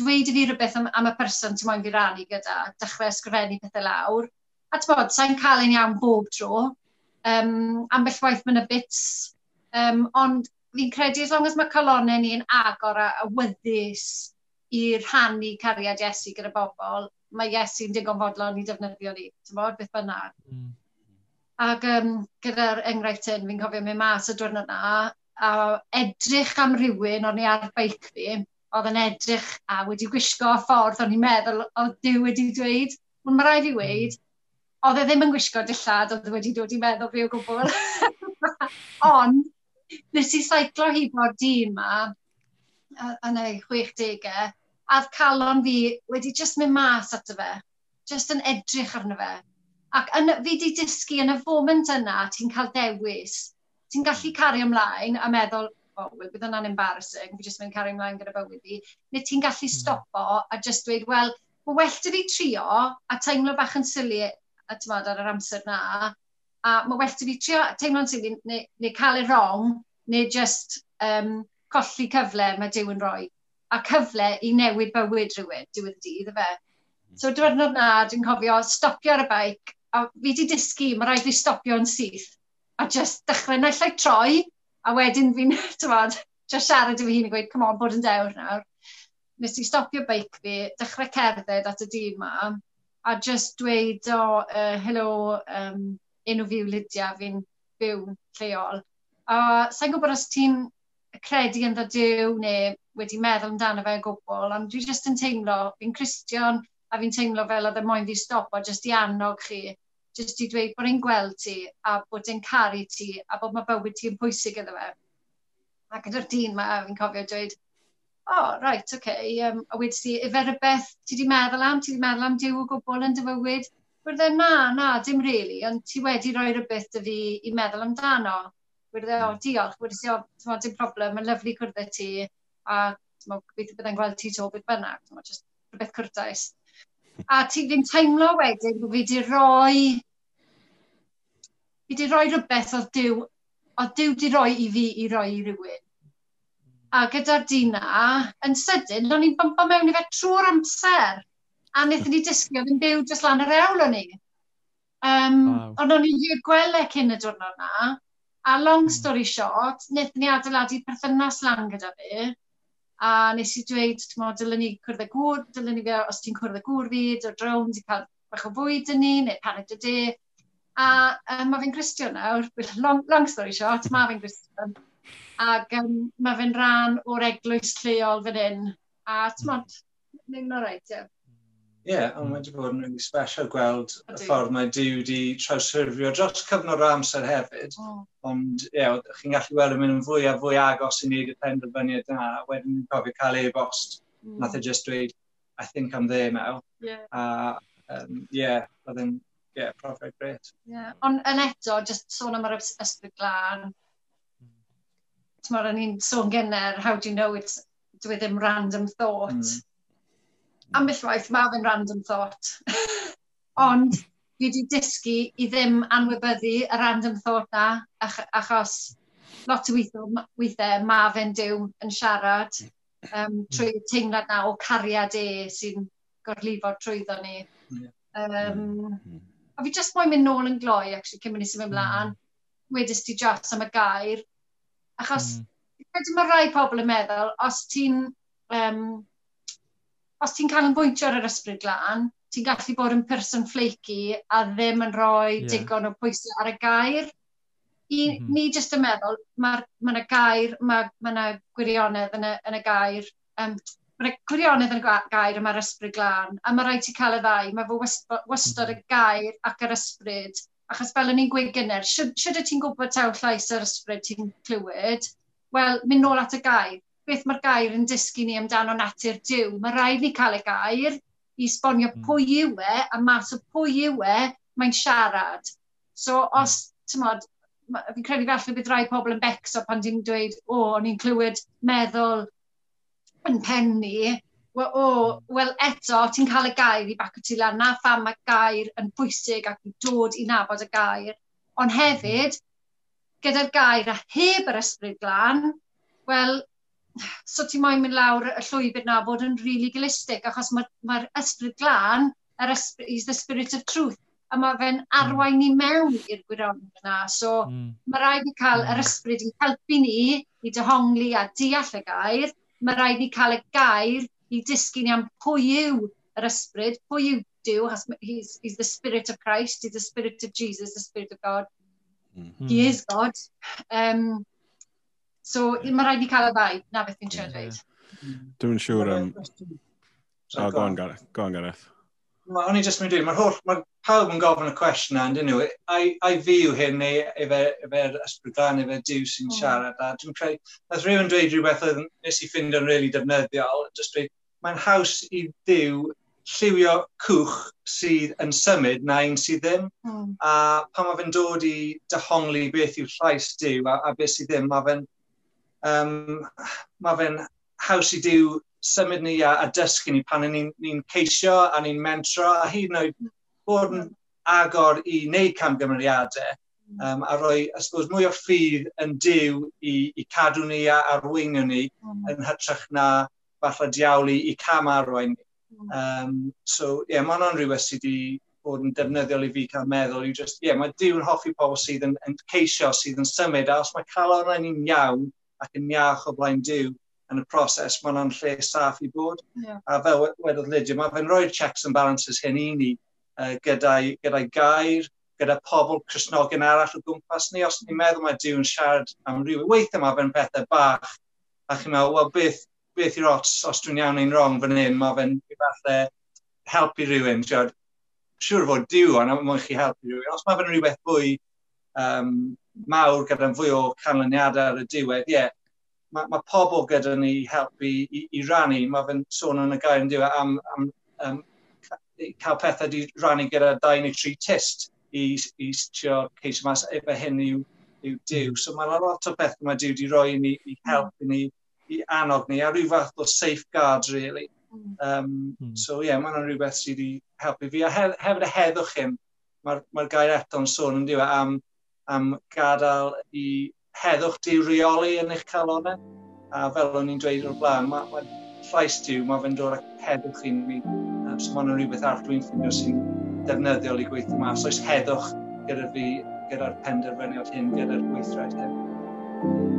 dweud i fi rhywbeth am, am y person ti moyn fi rannu gyda, dechrau ysgrifennu pethau lawr. A ti bod, sa'n cael ein iawn bob tro. Um, ambell waith mae'n y bits. Um, ond fi'n credu, as long as mae colonnau ni'n agor a, a wyddus, i rhannu cariad Iesu gyda bobl, mae Iesu'n digon fodlon i defnyddio ni, ti'n bod, beth bynnag. Mm. Ac um, gyda'r enghraifft hyn, fi'n cofio mynd mas y diwrnod yna, a edrych am rhywun o'n i ar beic fi, oedd yn edrych a wedi gwisgo ffordd o'n i'n meddwl oedd Dyw wedi dweud. Ond mae rhaid i weid, hmm. oedd e ddim yn gwisgo dillad, oedd wedi dod i meddwl fi o gwbl. Ond, nes i saiclo hi bod dyn ma, yn ei 60au, a calon fi wedi just mynd mas ato fe, just yn edrych arno fe. Ac yn, fi wedi dysgu yn y foment yna, ti'n cael dewis, ti'n gallu hmm. cario ymlaen a meddwl, o, oh, bydd yna'n embarrassing, fi jyst mynd cario ymlaen gyda bywyd fi, neu ti'n gallu hmm. stopo a just dweud, wel, mae well dy fi trio a teimlo bach yn sylu a tymod ar yr amser na, a mae well dy fi trio a teimlo'n sylu neu, neu cael ei rong, neu just um, colli cyfle mae Dyw yn rhoi a cyfle i newid bywyd rhywun, e diwedd y dydd, efe. Hmm. So diwrnod na, dwi'n cofio stopio ar y baic, a fi di dysgu, mae rhaid fi stopio yn syth, a just dechrau naill troi, a wedyn fi'n, tywad, just siarad i fi hun i gweud, come on, bod yn dewr nawr. Nes i stopio beic fi, dechrau cerdded at y dîm ma, a just dweud, o, oh, uh, hello, um, enw fiw Lydia, fi'n byw lleol. A sa'n gwybod os ti'n credu ynddo Dyw neu wedi meddwl amdano fe o gwbl, ond dwi jyst yn teimlo, fi'n Christian a fi'n teimlo fel oedd y moyn fi stopo jyst i annog chi, jyst i dweud bod e'n gweld ti a bod e'n caru ti a bod mae bywyd ti yn pwysig iddo fe. A gyda'r dyn mae fi'n cofio dweud, o, oh, right, oce, okay, um, a wedi ti, efe rhywbeth ti wedi meddwl am, ti wedi meddwl am diw o gwbl yn dyfywyd. Wyrdd na, na, dim really, ond ti wedi rhoi rhywbeth dy fi i meddwl amdano wedi o, oh, diolch, wedi o, ti'n dim problem, mae'n lyflu cwrdd ti, a ti'n gobeithio byddai'n gweld ti to beth bynnag, ti'n just rhywbeth cwrtais. A ti ddim teimlo wedyn bod fi wedi roi, fi wedi roi rhywbeth oedd diw, oedd diw wedi roi i fi i roi i rhywun. A gyda'r dina, yn sydyn, o'n i'n bympo mewn i fe trwy'r amser. A wnaethon ni disgio oedd yn byw jyst lan yr ewl o'n i. Um, wow. Ond o'n i'n gweld e cyn y diwrnod na. A long story short, wnaethon ni adeiladu perthynas lan gyda fi, a nes i dweud, ti'n modd, dylen ni cwrdd y gŵr, dylen ni fe, os ti'n cwrdd y gŵr fi, dod rownd i cael bach o fwyd yn ni, neu paned y de. A um, mae fe'n Christian nawr, long, long story short, mae fe'n Christian. Ac um, mae fe'n rhan o'r eglwys lleol fan hyn. A ti'n modd, mae'n o'r reit, ie. Ie, yeah, ond wedi bod yn really special gweld y ffordd mae Dyw wedi trawsffurfio dros cyfnod o amser hefyd. Oh. Ond ie, yeah, chi'n gallu weld yn mynd yn fwy a fwy agos i wneud y penderfyniad yna. Wedyn ni'n cofio cael e-bost. Mm. Nath e just dweud, I think I'm there now. Yeah. A um, yeah, oedd yn yeah, profiad gret. Yeah. Ond yn eto, just sôn am yr ysbryd glân, Ti'n Tymor, ni'n sôn gynnar, e, how do you know it's, dwi e ddim random thought. Mm ambellwaith mae fe'n random thought. Ond fi wedi dysgu i ddim anwybyddu y random thought na, ach, achos lot o weithio, weithiau mae fe'n diw yn siarad um, trwy teimlad na o cariad e sy'n gorlifo trwyddo ni. Um, a fi jyst moyn mynd nôl yn gloi, actually, cyn mynd i symud ymlaen. Mm. Wedys ti jas am y gair. Achos, mm. mae rai pobl yn meddwl, os ti'n um, os ti'n cael yn bwyntio ar yr ysbryd glân, ti'n gallu bod yn person flaky a ddim yn rhoi yeah. digon o pwysau ar y gair. I, mm -hmm. Ni jyst yn meddwl, mae ma yna gair, mae ma yna gwirionedd yn y, yn y gair, um, mae yna gwirionedd yn y gair yma'r ysbryd glân, a mae rhaid ti cael y ddau, mae fo wastod y mhm. gair ac yr ysbryd, achos fel o'n i'n gweud gynnar, sydd ti'n gwybod taw llais yr ysbryd ti'n clywed, wel, mynd nôl at y gair, beth mae'r gair yn dysgu ni amdano natur diw. Mae rhaid ni cael y gair i sbonio hmm. pwy yw e, a mas o pwy yw e, mae'n siarad. So hmm. os, ti'n modd, fi'n credu falle bydd rai pobl yn becso pan ti'n dweud, o, oh, o'n i'n clywed meddwl yn pen ni, o, oh, wel eto, ti'n cael y gair i bac o ti lan, na pham mae gair yn bwysig ac i dod i nabod y gair. Ond hefyd, gyda'r gair a heb yr ysbryd glan, wel, so ti moyn mynd lawr y llwybr na bod yn really gilistig, achos mae'r ma, ysbryd glân, er ysbryd, is the spirit of truth, a mae fe'n hmm. arwain ni mewn i'r gwirionedd yna. So mm. mae rhaid i cael yr hmm. ysbryd yn helpu ni i dyhongli a deall y gair, mae rhaid i cael y gair i dysgu ni am pwy yw yr ysbryd, pwy yw Dyw, he's, he's the spirit of Christ, he's the spirit of Jesus, the spirit of God. Mm -hmm. He is God. Um, So, mae rhaid i cael y ddau, na beth fi'n siarad dweud. Dwi'n siŵr am... O, go on, Gareth. Go on, Gareth. Mae o'n i jyst mynd i dweud, mae'r holl, mae pawb yn gofyn y cwestiwn na, dyn nhw, a'i fi yw hyn neu efo'r ysbrydlan, efo'r diw sy'n hmm. siarad, a dwi'n creu, nath rhywun dweud rhywbeth oedd nes i ffind yn really defnyddiol, jyst dweud, mae'n haws i ddiw lliwio cwch sydd yn symud na un sydd ddim. Mm. A pan mae fe'n dod i dehongli beth yw llais diw a, a beth sydd ddim, mae fe'n um, mae fe'n haws i diw symud ni a, a dysgu ni pan ni'n ni, ceisio a ni'n mentro a hyd yn oed bod yn agor i wneud camgymeriadau um, a rhoi, I suppose, mwy o ffydd yn diw i, i cadw ni a arweinio ni mm. yn hytrach na falle diawlu i cam arwain ni. Um, so, ie, yeah, mae hwnna'n rhywbeth sydd wedi bod yn defnyddiol i fi cael meddwl yw just, ie, yeah, mae diw yn hoffi pobl sydd yn, yn ceisio, sydd yn symud, a os mae cael o'r ni'n iawn, ac yn iach o blaen diw yn y proses, mae hwnna'n lle saff i bod. Yeah. A fel wedodd Lydia, mae fe'n rhoi'r checks and balances hyn i ni uh, gyda'i, gyda gair, gyda pobl Cresnogion arall o gwmpas ni, os ni'n meddwl mae diw yn siarad am rhyw weithio mae fe'n pethau bach, a chi'n meddwl, wel, beth, beth yw'r ots os dwi'n iawn neu'n wrong fan hyn, mae fe'n falle helpu rhywun, siwr fod diw ond mae'n chi helpu rhywun, os mae fe'n rhywbeth fwy um, mawr gyda'n fwy o canlyniadau ar y diwedd, ie, yeah, mae ma pobl gyda ni helpu i, i rannu. Mae fe'n sôn yn y gair yn diwedd am, am, am cael pethau di rannu gyda 2 neu 3 test i, i trio ceisio mas efo hyn yw, yw diw. Mm. So mae lot o beth mae diw di roi i ni i helpu ni, i annog ni, a rhyw fath o safeguard, really. Um, mm. So ie, yeah, mae'n rhywbeth sydd wedi helpu fi. A hef, hefyd y heddwch hyn, mae'r ma, gair eto'n sôn yn diwedd am am gadael i heddwch di reoli yn eich calonau. A fel o'n i'n dweud o'r blaen, mae ma llais diw, mae fe'n dod â heddwch i ni. So mae'n rhywbeth arall dwi'n ffindio sy'n defnyddiol i gweithio mas. Oes heddwch gyda fi, gyda'r penderfyniad hyn, gyda'r gweithred hyn.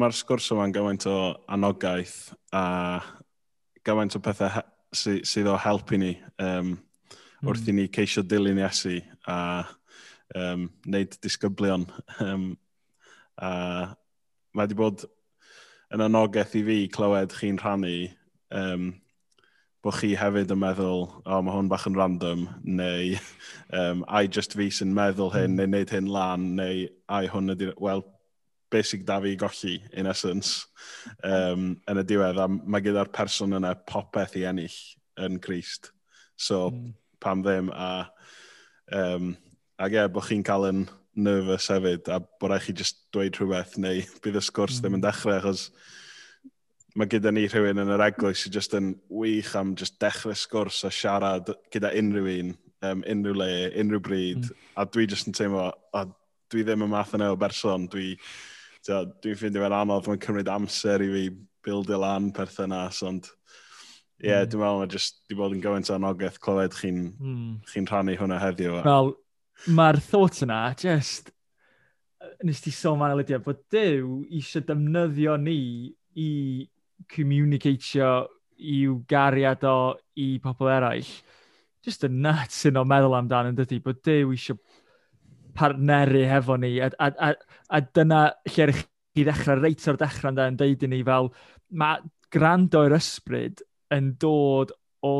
ma sgwrs yma'n gymaint o anogaeth a gymaint o pethau sy, sydd o helpu ni um, wrth i ni ceisio dilyn Iesu a um, wneud disgyblion. Um, a mae wedi bod yn anogaeth i fi clywed chi'n rhannu um, bod chi hefyd yn meddwl, o, oh, mae hwn bach yn random, neu um, ai just fi sy'n meddwl hyn, hmm. neu wneud hyn lan, neu ai hwn ydy, wel, be sy'n da fi golli, in essence, um, yn y diwedd. A mae gyda'r person yna popeth i ennill yn Christ. So, mm. pam ddim. A, um, ac e, bod chi'n cael yn nervous hefyd, a bod rhaid chi just dweud rhywbeth, neu bydd y sgwrs mm. ddim yn hmm. dechrau, achos mae gyda ni rhywun yn yr eglwys sydd just yn wych am just dechrau sgwrs a siarad gyda unrhyw un, um, unrhyw le, unrhyw bryd, mm. a dwi just yn teimlo, a dwi ddim y math yna o berson, dwi dwi'n ffeindio fe'n anodd, mae'n cymryd amser i fi bildio lan perthynas, ond ie, yeah, mm. dwi'n meddwl mae jyst di bod yn gymaint o anogaeth clywed chi'n mm. chi rhannu hwnna heddiw. Wel, mae'r thought yna, just, nes ti sôn fan Lydia, bod Dyw eisiau defnyddio ni i communicatio i'w gariad o i pobl eraill. Just a nuts yn o meddwl amdano, yn dydy, bod Dyw eisiau partneru hefo ni, a, a, a, a dyna lle'r chi ddechrau, reit o'r dechrau yn deud i ni fel, mae gwrando i'r ysbryd yn dod o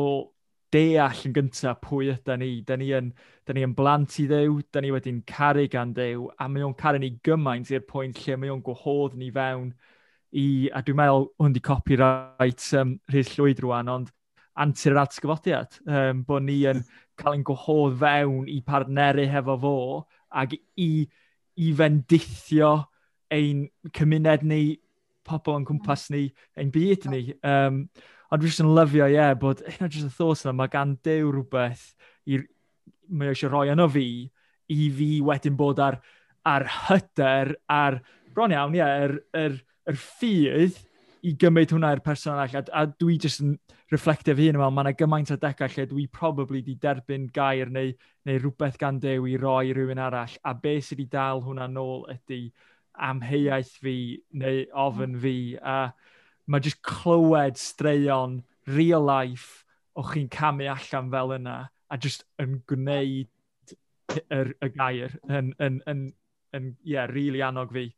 deall yn gyntaf pwy ydy ni. Da ni yn, da ni yn blant i ddew, da ni wedi'n caru gan ddew, a mae o'n caru ni gymaint i'r pwynt lle mae o'n gwahodd ni fewn i, a dwi'n meddwl hwn di copyright um, Rhys Llwyd rwan, ond antur yr atgyfodiad, um, bod ni yn cael ein gwahodd fewn i partneru hefo fo ac i, i fendithio ein cymuned ni, pobl yn cwmpas ni, ein byd ni. Um, ond rwy'n yn lyfio, ie, yeah, bod hynna jyst y thos yna, mae gan dew rhywbeth i, mae eisiau rhoi yno fi, i fi wedyn bod ar, ar hyder, ar bron iawn, ie, yeah, yr, yr, yr ffydd i gymryd hwnna i'r person arall. A, a dwi jyst yn reflectio fi hun yma, mae yna gymaint o decau lle dwi probably di derbyn gair neu, neu rhywbeth gan dew i roi rhywun arall. A be sydd wedi dal hwnna nôl ydy amheuaeth fi neu ofyn fi. A mae jyst clywed straeon real life o chi'n camu allan fel yna a jyst yn gwneud y, y, y gair yn, yn, yn, yn, yn yeah, really annog fi.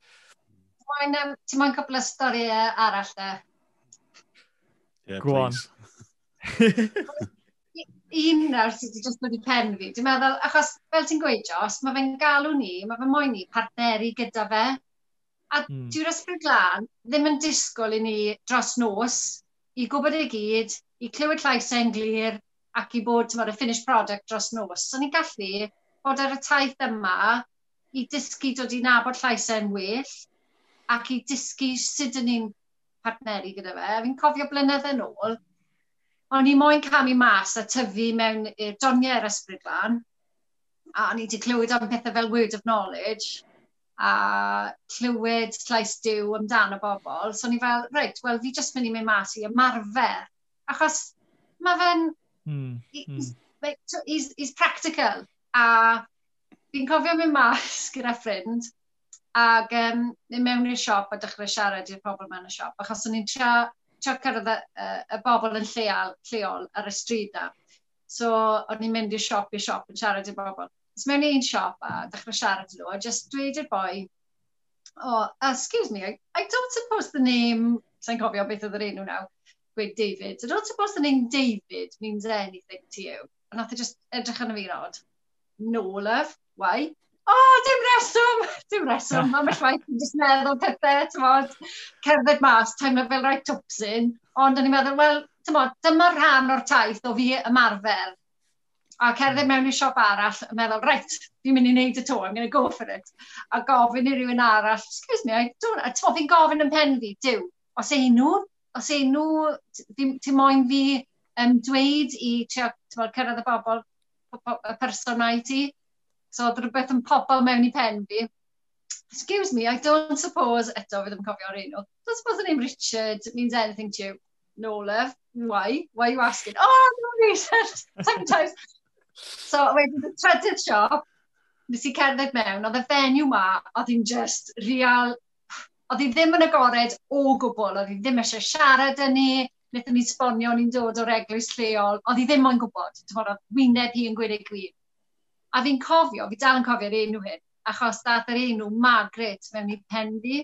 Mae'n um, mae'n cwpl o stori arall da. Yeah, Go on. Un nawr sydd wedi just wedi pen fi. Dwi'n meddwl, achos fel ti'n gweud, Jos, mae fe'n galw ni, mae fe moyn ni partneri gyda fe. A mm. dwi'r ysbryd glân ddim yn disgwyl i ni dros nos i gwybod ei gyd, i clywed llais e'n glir ac i bod tymor, y finished product dros nos. So ni'n gallu bod ar y taith yma i dysgu dod i nabod llais e'n well, ac i dysgu sut yn ni'n partneri gyda fe. Fi'n cofio blynedd yn ôl, o'n i moyn camu mas a tyfu mewn i'r doniau'r ysbryd lan, a o'n i wedi clywed am pethau fel word of knowledge, a clywed llais diw amdano bobl. So o'n i fel, reit, wel, fi jyst mynd i mynd mas i ymarfer. Achos mae fe'n... Mm, he's, mm. he's, he's practical. A fi'n cofio mynd mas gyda ffrind, Ac um, mewn i'r siop a dechrau siarad i'r pobl mewn y siop, achos o'n i'n trio, trio cyrraedd y, y bobl yn lleol, lleol ar y stryd na. So, o'n i'n mynd i'r siop i'r siop yn siarad i'r bobl. So, mewn i'n siop a dechrau siarad nhw, a just dweud i'r boi, oh, excuse me, I, I don't suppose the name, sa'n cofio beth oedd yr enw nawr, gweud David, I don't suppose the name David means anything to you. A nath e just edrych yn y fi rod. No, love, why? o, oh, dim reswm, dim reswm, mae'n y llwaith yn just meddwl pethau, tymod, cerdded mas, teimlo fel rhaid topsyn, ond o'n i'n meddwl, wel, tymod, dyma rhan o'r taith o fi ymarfer. A cerdded mewn i siop arall, a meddwl, reit, fi'n mynd i wneud y to, I'm going to go for it. A gofyn i rywun arall, excuse me, I don't, a tymod, fi'n gofyn yn pen fi, diw, os ei nhw, os ei nhw, ti'n moyn fi um, dweud i trio, cyrraedd y bobl, y person mae ti, So oedd rhywbeth yn popo mewn i pen fi. Excuse me, I don't suppose, eto, fydd yn cofio o'r enw, don't suppose the name Richard means anything to you. No, love. Why? Why are you asking? Oh, no reason. Sometimes. so, wedyn, trydydd siop, nes i cerdded mewn, oedd y fenyw ma, oedd hi'n just real, oedd hi ddim yn agored o gwbl, oedd hi ddim eisiau siarad yn ni, wnaethon ni sbonio, ni'n dod o'r eglwys lleol, oedd hi ddim yn gwybod, ti'n fawr, oedd wyneb hi yn gwir ei gwir. A fi'n cofio, fi dal yn cofio'r enw hyn, achos dath yr enw Margaret mewn i pen fi.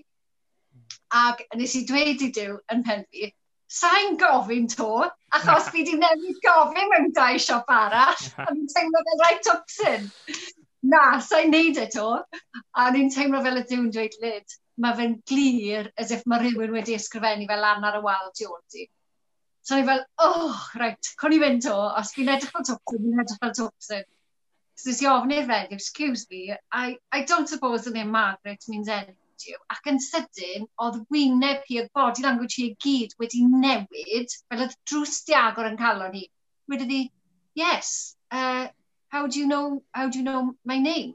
Ac nes i dweud i diw yn pen fi, sa'n gofyn to, achos fi di newid gofyn mewn dau siop arall, a ni'n teimlo fel rhaid tocsin. Na, sa'n neud e to, a ni'n teimlo fel y diwn dweud lyd, mae fe'n glir as if mae rhywun wedi ysgrifennu fel lan ar y wal tu ôl ti. So ni fel, oh, rhaid, con i fynd to, os fi'n edrych fel tocsin, fi'n edrych fel tocsin. So nes i ofyn i'r feddw, excuse me, I, I don't suppose the name Margaret means anything to you. Ac yn sydyn, oedd wyneb hi, oedd body language hi i gyd wedi newid, fel oedd drws diagor yn cael o'n hi. Wedi di, yes, uh, how do you know, how do you know my name?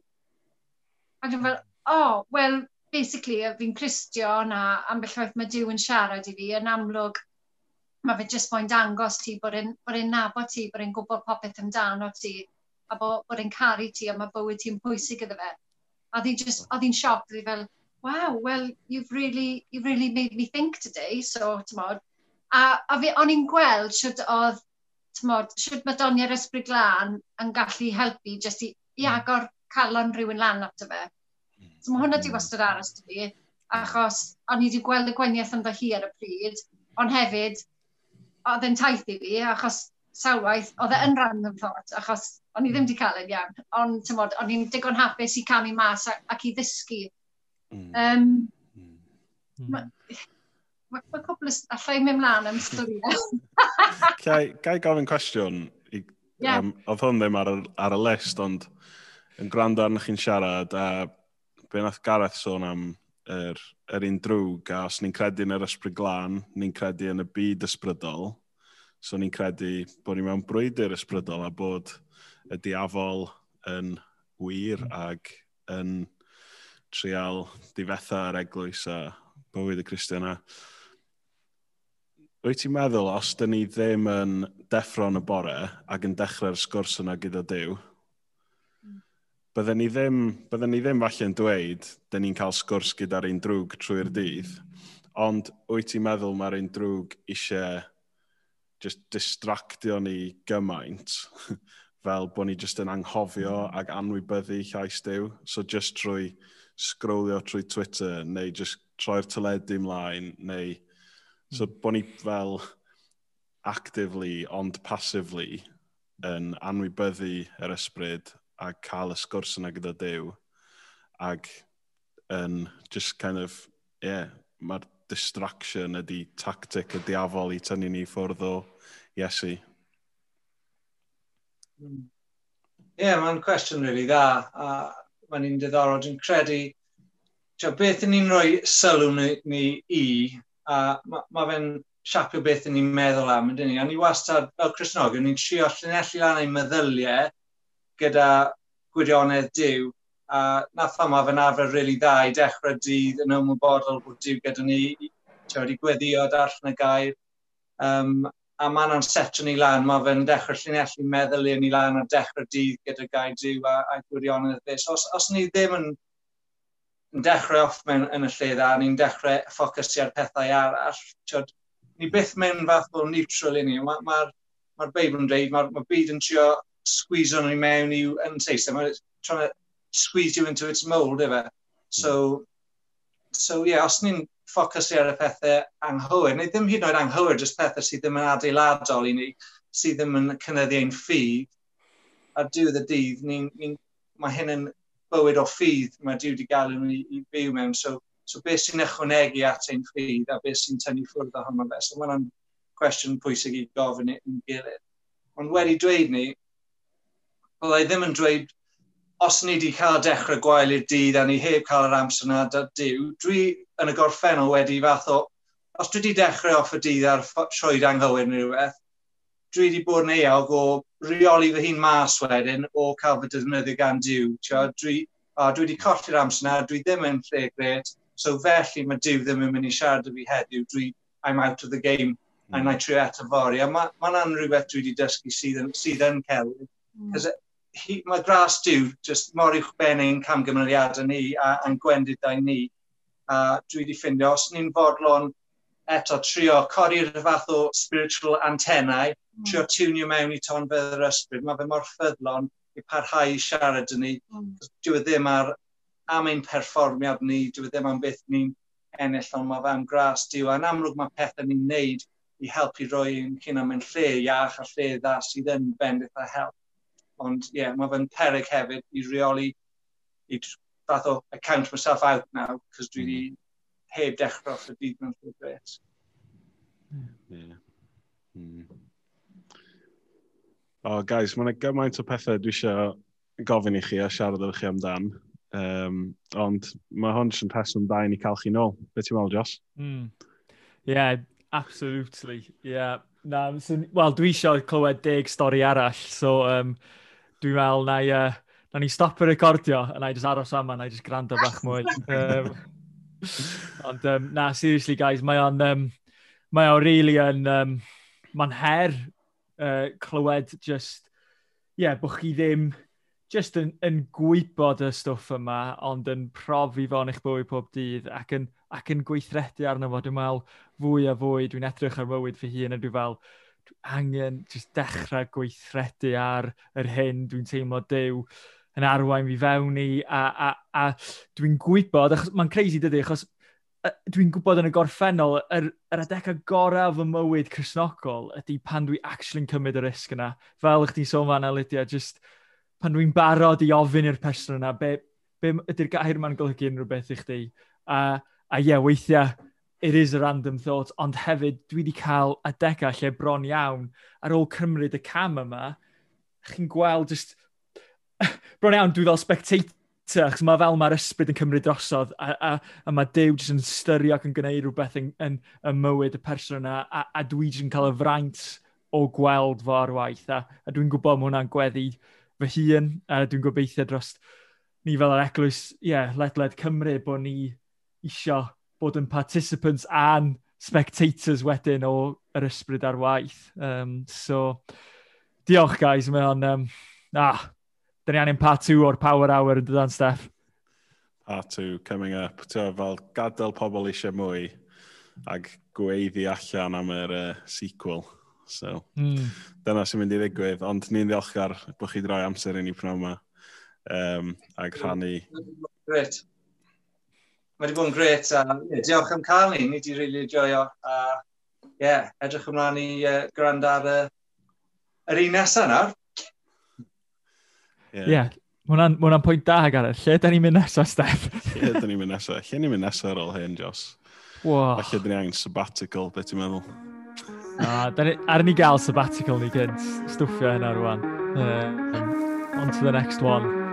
Ac yn fel, oh, well, basically, fi'n Christian a ambell waith mae Dyw yn siarad i fi, yn amlwg, mae fe jyst moyn dangos ti bod e'n nabod ti, bod e'n gwybod popeth amdano ti a bo, bod e'n caru ti a mae bywyd ti'n pwysig iddo fe. A oedd hi'n sioc, oedd hi fel, wow, well, you've really, you've really made me think today, so, tymod. A, a fi, o'n i'n gweld sydd oedd, tymod, sydd mae Donia'r Ysbryd Glân yn gallu helpu jyst i, i hmm. agor calon rhywun lan at y fe. So mae hwnna di hmm. wastad aros dy fi, achos o'n i wedi gweld y gweniaeth ynddo hi ar y pryd, ond hefyd, oedd e'n taith i fi, achos sawwaith, oedd e yn random thought, achos O'n i ddim wedi cael yn iawn, ond tymod, o'n i'n digon hapus i camu mas ac, ac i ddysgu. Mm. Um, mm. Mae ma, ma cwbl allai mynd mlaen am stori. Gai gofyn cwestiwn? I, yeah. um, oedd hwn ddim ar, ar y list, ond yn gwrando arno chi'n siarad, a be nath Gareth sôn am yr, yr un drwg, a os ni'n credu yn yr ysbryd glân, ni'n credu yn y byd ysbrydol, so ni'n credu bod ni mewn brwydr ysbrydol a bod y diafol yn wir ac yn trial difetha ar eglwys a bywyd y Cristion. Wyt ti'n meddwl, os dyn ni ddim yn deffro'n y bore ac yn dechrau'r sgwrs yna gyda Dyw, mm. byddwn ni ddim, bydden ni ddim falle yn dweud, dyn ni'n cael sgwrs gyda'r un drwg trwy'r dydd, ond wyt ti'n meddwl mae'r un drwg eisiau just distractio ni gymaint fel bod ni jyst yn anghofio hmm. ac anwybyddu llais diw. So just trwy scrolio trwy Twitter neu just troi'r teledu ymlaen neu... So hmm. bod ni fel actively ond passively yn anwybyddu yr ysbryd a cael y sgwrs yna gyda Dyw ac yn just kind of, yeah, mae'r distraction ydy tactic y diafol i tynnu ni ffwrdd o Iesu. Ie, yeah, mae'n cwestiwn rili really dda, a mae'n un diddorol. Dwi'n credu, tio, beth yn ni'n rhoi sylw ni, ni i, a mae ma fe'n siapio beth yn ni'n meddwl am, ydyn ni. A ni wastad, fel Cresnogion, ni'n trio llinellu lan ei meddyliau gyda gwirionedd diw, a nath yma fe'n arfer rili really dda i dechrau dydd yn ymwybodol bod diw gyda ni, tio, wedi gweddio darllen y gair, um, a mae yna'n setio ni lan, mae fe'n dechrau llinellu meddwl i ni lan a dechrau dydd gyda gael diw a, a gwirionedd e. ddys. Os, os ni ddim yn, yn dechrau off mewn yn y lle dda, ni'n dechrau ffocysu ar pethau arall, tiod, ni byth mewn fath o neutral i ni. Mae'r ma, ma, ma Beibl yn dweud, mae'r ma byd yn trio squeeze ni mewn i'w yn Saesneg, mae'n trying to squeeze you into its mould, efe. So, so yeah, os ni'n ffocysu ar y pethau anghywir, neu ddim hyd yn oed anghywir, jyst pethau sydd ddim yn adeiladol i ni, sydd ddim yn cynnyddu ein ffydd, a diwedd y dydd, ni, ni, mae hyn yn bywyd o ffydd mae Dyw wedi gael nhw i, i fyw mewn. So, so beth sy'n ychwanegu at ein ffydd a beth sy'n tynnu ffwrdd ohono fe. So mae'n cwestiwn pwysig i gofyn i'n gilydd. Ond wedi dweud ni, byddai ddim yn dweud, os ni wedi cael dechrau gwael i'r dydd a ni heb cael yr amser yna da diw, dwi, yn y gorffennol wedi fath o, os dwi wedi dechrau off y dydd ar sioed anghywir neu rhywbeth, dwi wedi bod yn eog o reoli fy hun mas wedyn o cael fy defnyddio gan diw. Dwi, a dwi wedi colli'r amser na, dwi ddim yn lle gret, so felly mae diw ddim yn mynd i siarad â fi heddiw, dwi, I'm out of the game, mm. a na I trio eto fori. A mae'n ma, ma rhywbeth dwi wedi dysgu sydd yn, sydd yn celwyr. Mm. He, mae gras diw, just mor i'ch uwchbennu'n camgymeriadau ni a, a'n gwendidau ni, a dwi wedi ffindio, os ni'n fodlon eto trio codi'r fath o spiritual antennau, mm. trio tiwnio mewn i ton tonfedd yr ysbryd, mae fe mor ffyddlon i parhau i siarad yn ni. Mm. Dwi e ddim ar am ein perfformiad ni, dwi e ddim am beth ni'n ennill, ond mae fe am gras diw. A'n amlwg mae pethau ni'n neud i helpu roi yn cyn am ein lle iach a lle dda sydd yn bendith a help. Ond ie, yeah, mae fe'n peryg hefyd i reoli i fath o, I count myself out now, cos dwi wedi mm. heb dechrau off y byd mewn ffordd gret. Yeah. Mm. Oh, guys, mae'n gymaint o pethau dwi eisiau gofyn i chi a siarad â chi amdan. Um, ond mae hwn sy'n rheswm da i ni cael chi nôl. Be ti'n meddwl, Jos? Mm. Yeah, absolutely. Yeah. Na, so, Wel, dwi eisiau clywed deg stori arall, so um, dwi'n meddwl na uh, na ni stop y recordio, a na i just aros yma, na i just grando bach mwy. um, ond, um, na, seriously guys, mae o'n, um, mae o'n really yn, um, mae'n her uh, clywed just, ie, yeah, bod chi ddim just yn, yn gwybod y stwff yma, ond yn profi fo'n eich bywyd pob dydd ac yn, ac yn gweithredu arno fo. Dwi'n meddwl fwy a fwy, dwi'n edrych ar mywyd fy hun a dwi'n fel, angen just dechrau gweithredu ar yr hyn dwi'n teimlo dew yn arwain fi fewn i, a, a, a dwi'n gwybod, achos mae'n crazy dydy, achos dwi'n gwybod yn y gorffennol, yr, yr adega gorau fy mywyd chrysnogol ydy pan dwi actually'n cymryd y risg yna. Fel ych ti'n sôn fan Lydia, just pan dwi'n barod i ofyn i'r person yna, be, be ydy'r gair ma'n golygu unrhyw beth i chdi. A, a ie, yeah, weithiau, it is a random thought, ond hefyd, dwi wedi cael adegau lle bron iawn ar ôl cymryd y cam yma, chi'n gweld just bron iawn, dwi fel spectator, achos mae fel mae'r ysbryd yn cymryd drosodd, a, a, a mae Dyw jyst yn styrio ac yn gwneud rhywbeth yn, yn, yn mywyd y person yna, a, a dwi jyst yn cael y fraint o gweld fo ar waith, a, a dwi'n gwybod mae hwnna'n gweddi fy hun, a dwi'n gobeithio dros ni fel yr eglwys, ie, yeah, ledled Cymru, bod ni isio bod yn participants a'n spectators wedyn o yr ysbryd ar waith. Um, so, diolch guys, mae o'n... Um, ah, Da ni angen part 2 o'r Power Hour yn dydan, Steph. Part 2 coming up. Tio, fel gadael pobl eisiau mwy ag gweiddi allan am yr uh, sequel. So, mm. dyna sy'n mynd i ddigwydd. Ond ni'n ddiolchgar bod chi droi amser i ni pnawn yma. Um, ag rhannu... Great. Mae wedi bod yn gret. A, Uh, diolch am cael ni. Ni wedi rili really joio. Uh, yeah, edrych ymlaen i uh, gwrando ar uh, yr un nesaf nawr. Ie, yeah. hwnna'n pwynt da, Gareth. Lle da ni'n mynd nesaf, Steph? Lle da ni'n mynd nesaf? Lle ni'n mynd nesaf ar ôl hyn, Jos? Wow. Falle da ni angen sabbatical, beth ti'n meddwl? Na, ni, ar ni gael sabbatical ni gynt. Stwffio hynna rwan. Uh, on to the next one.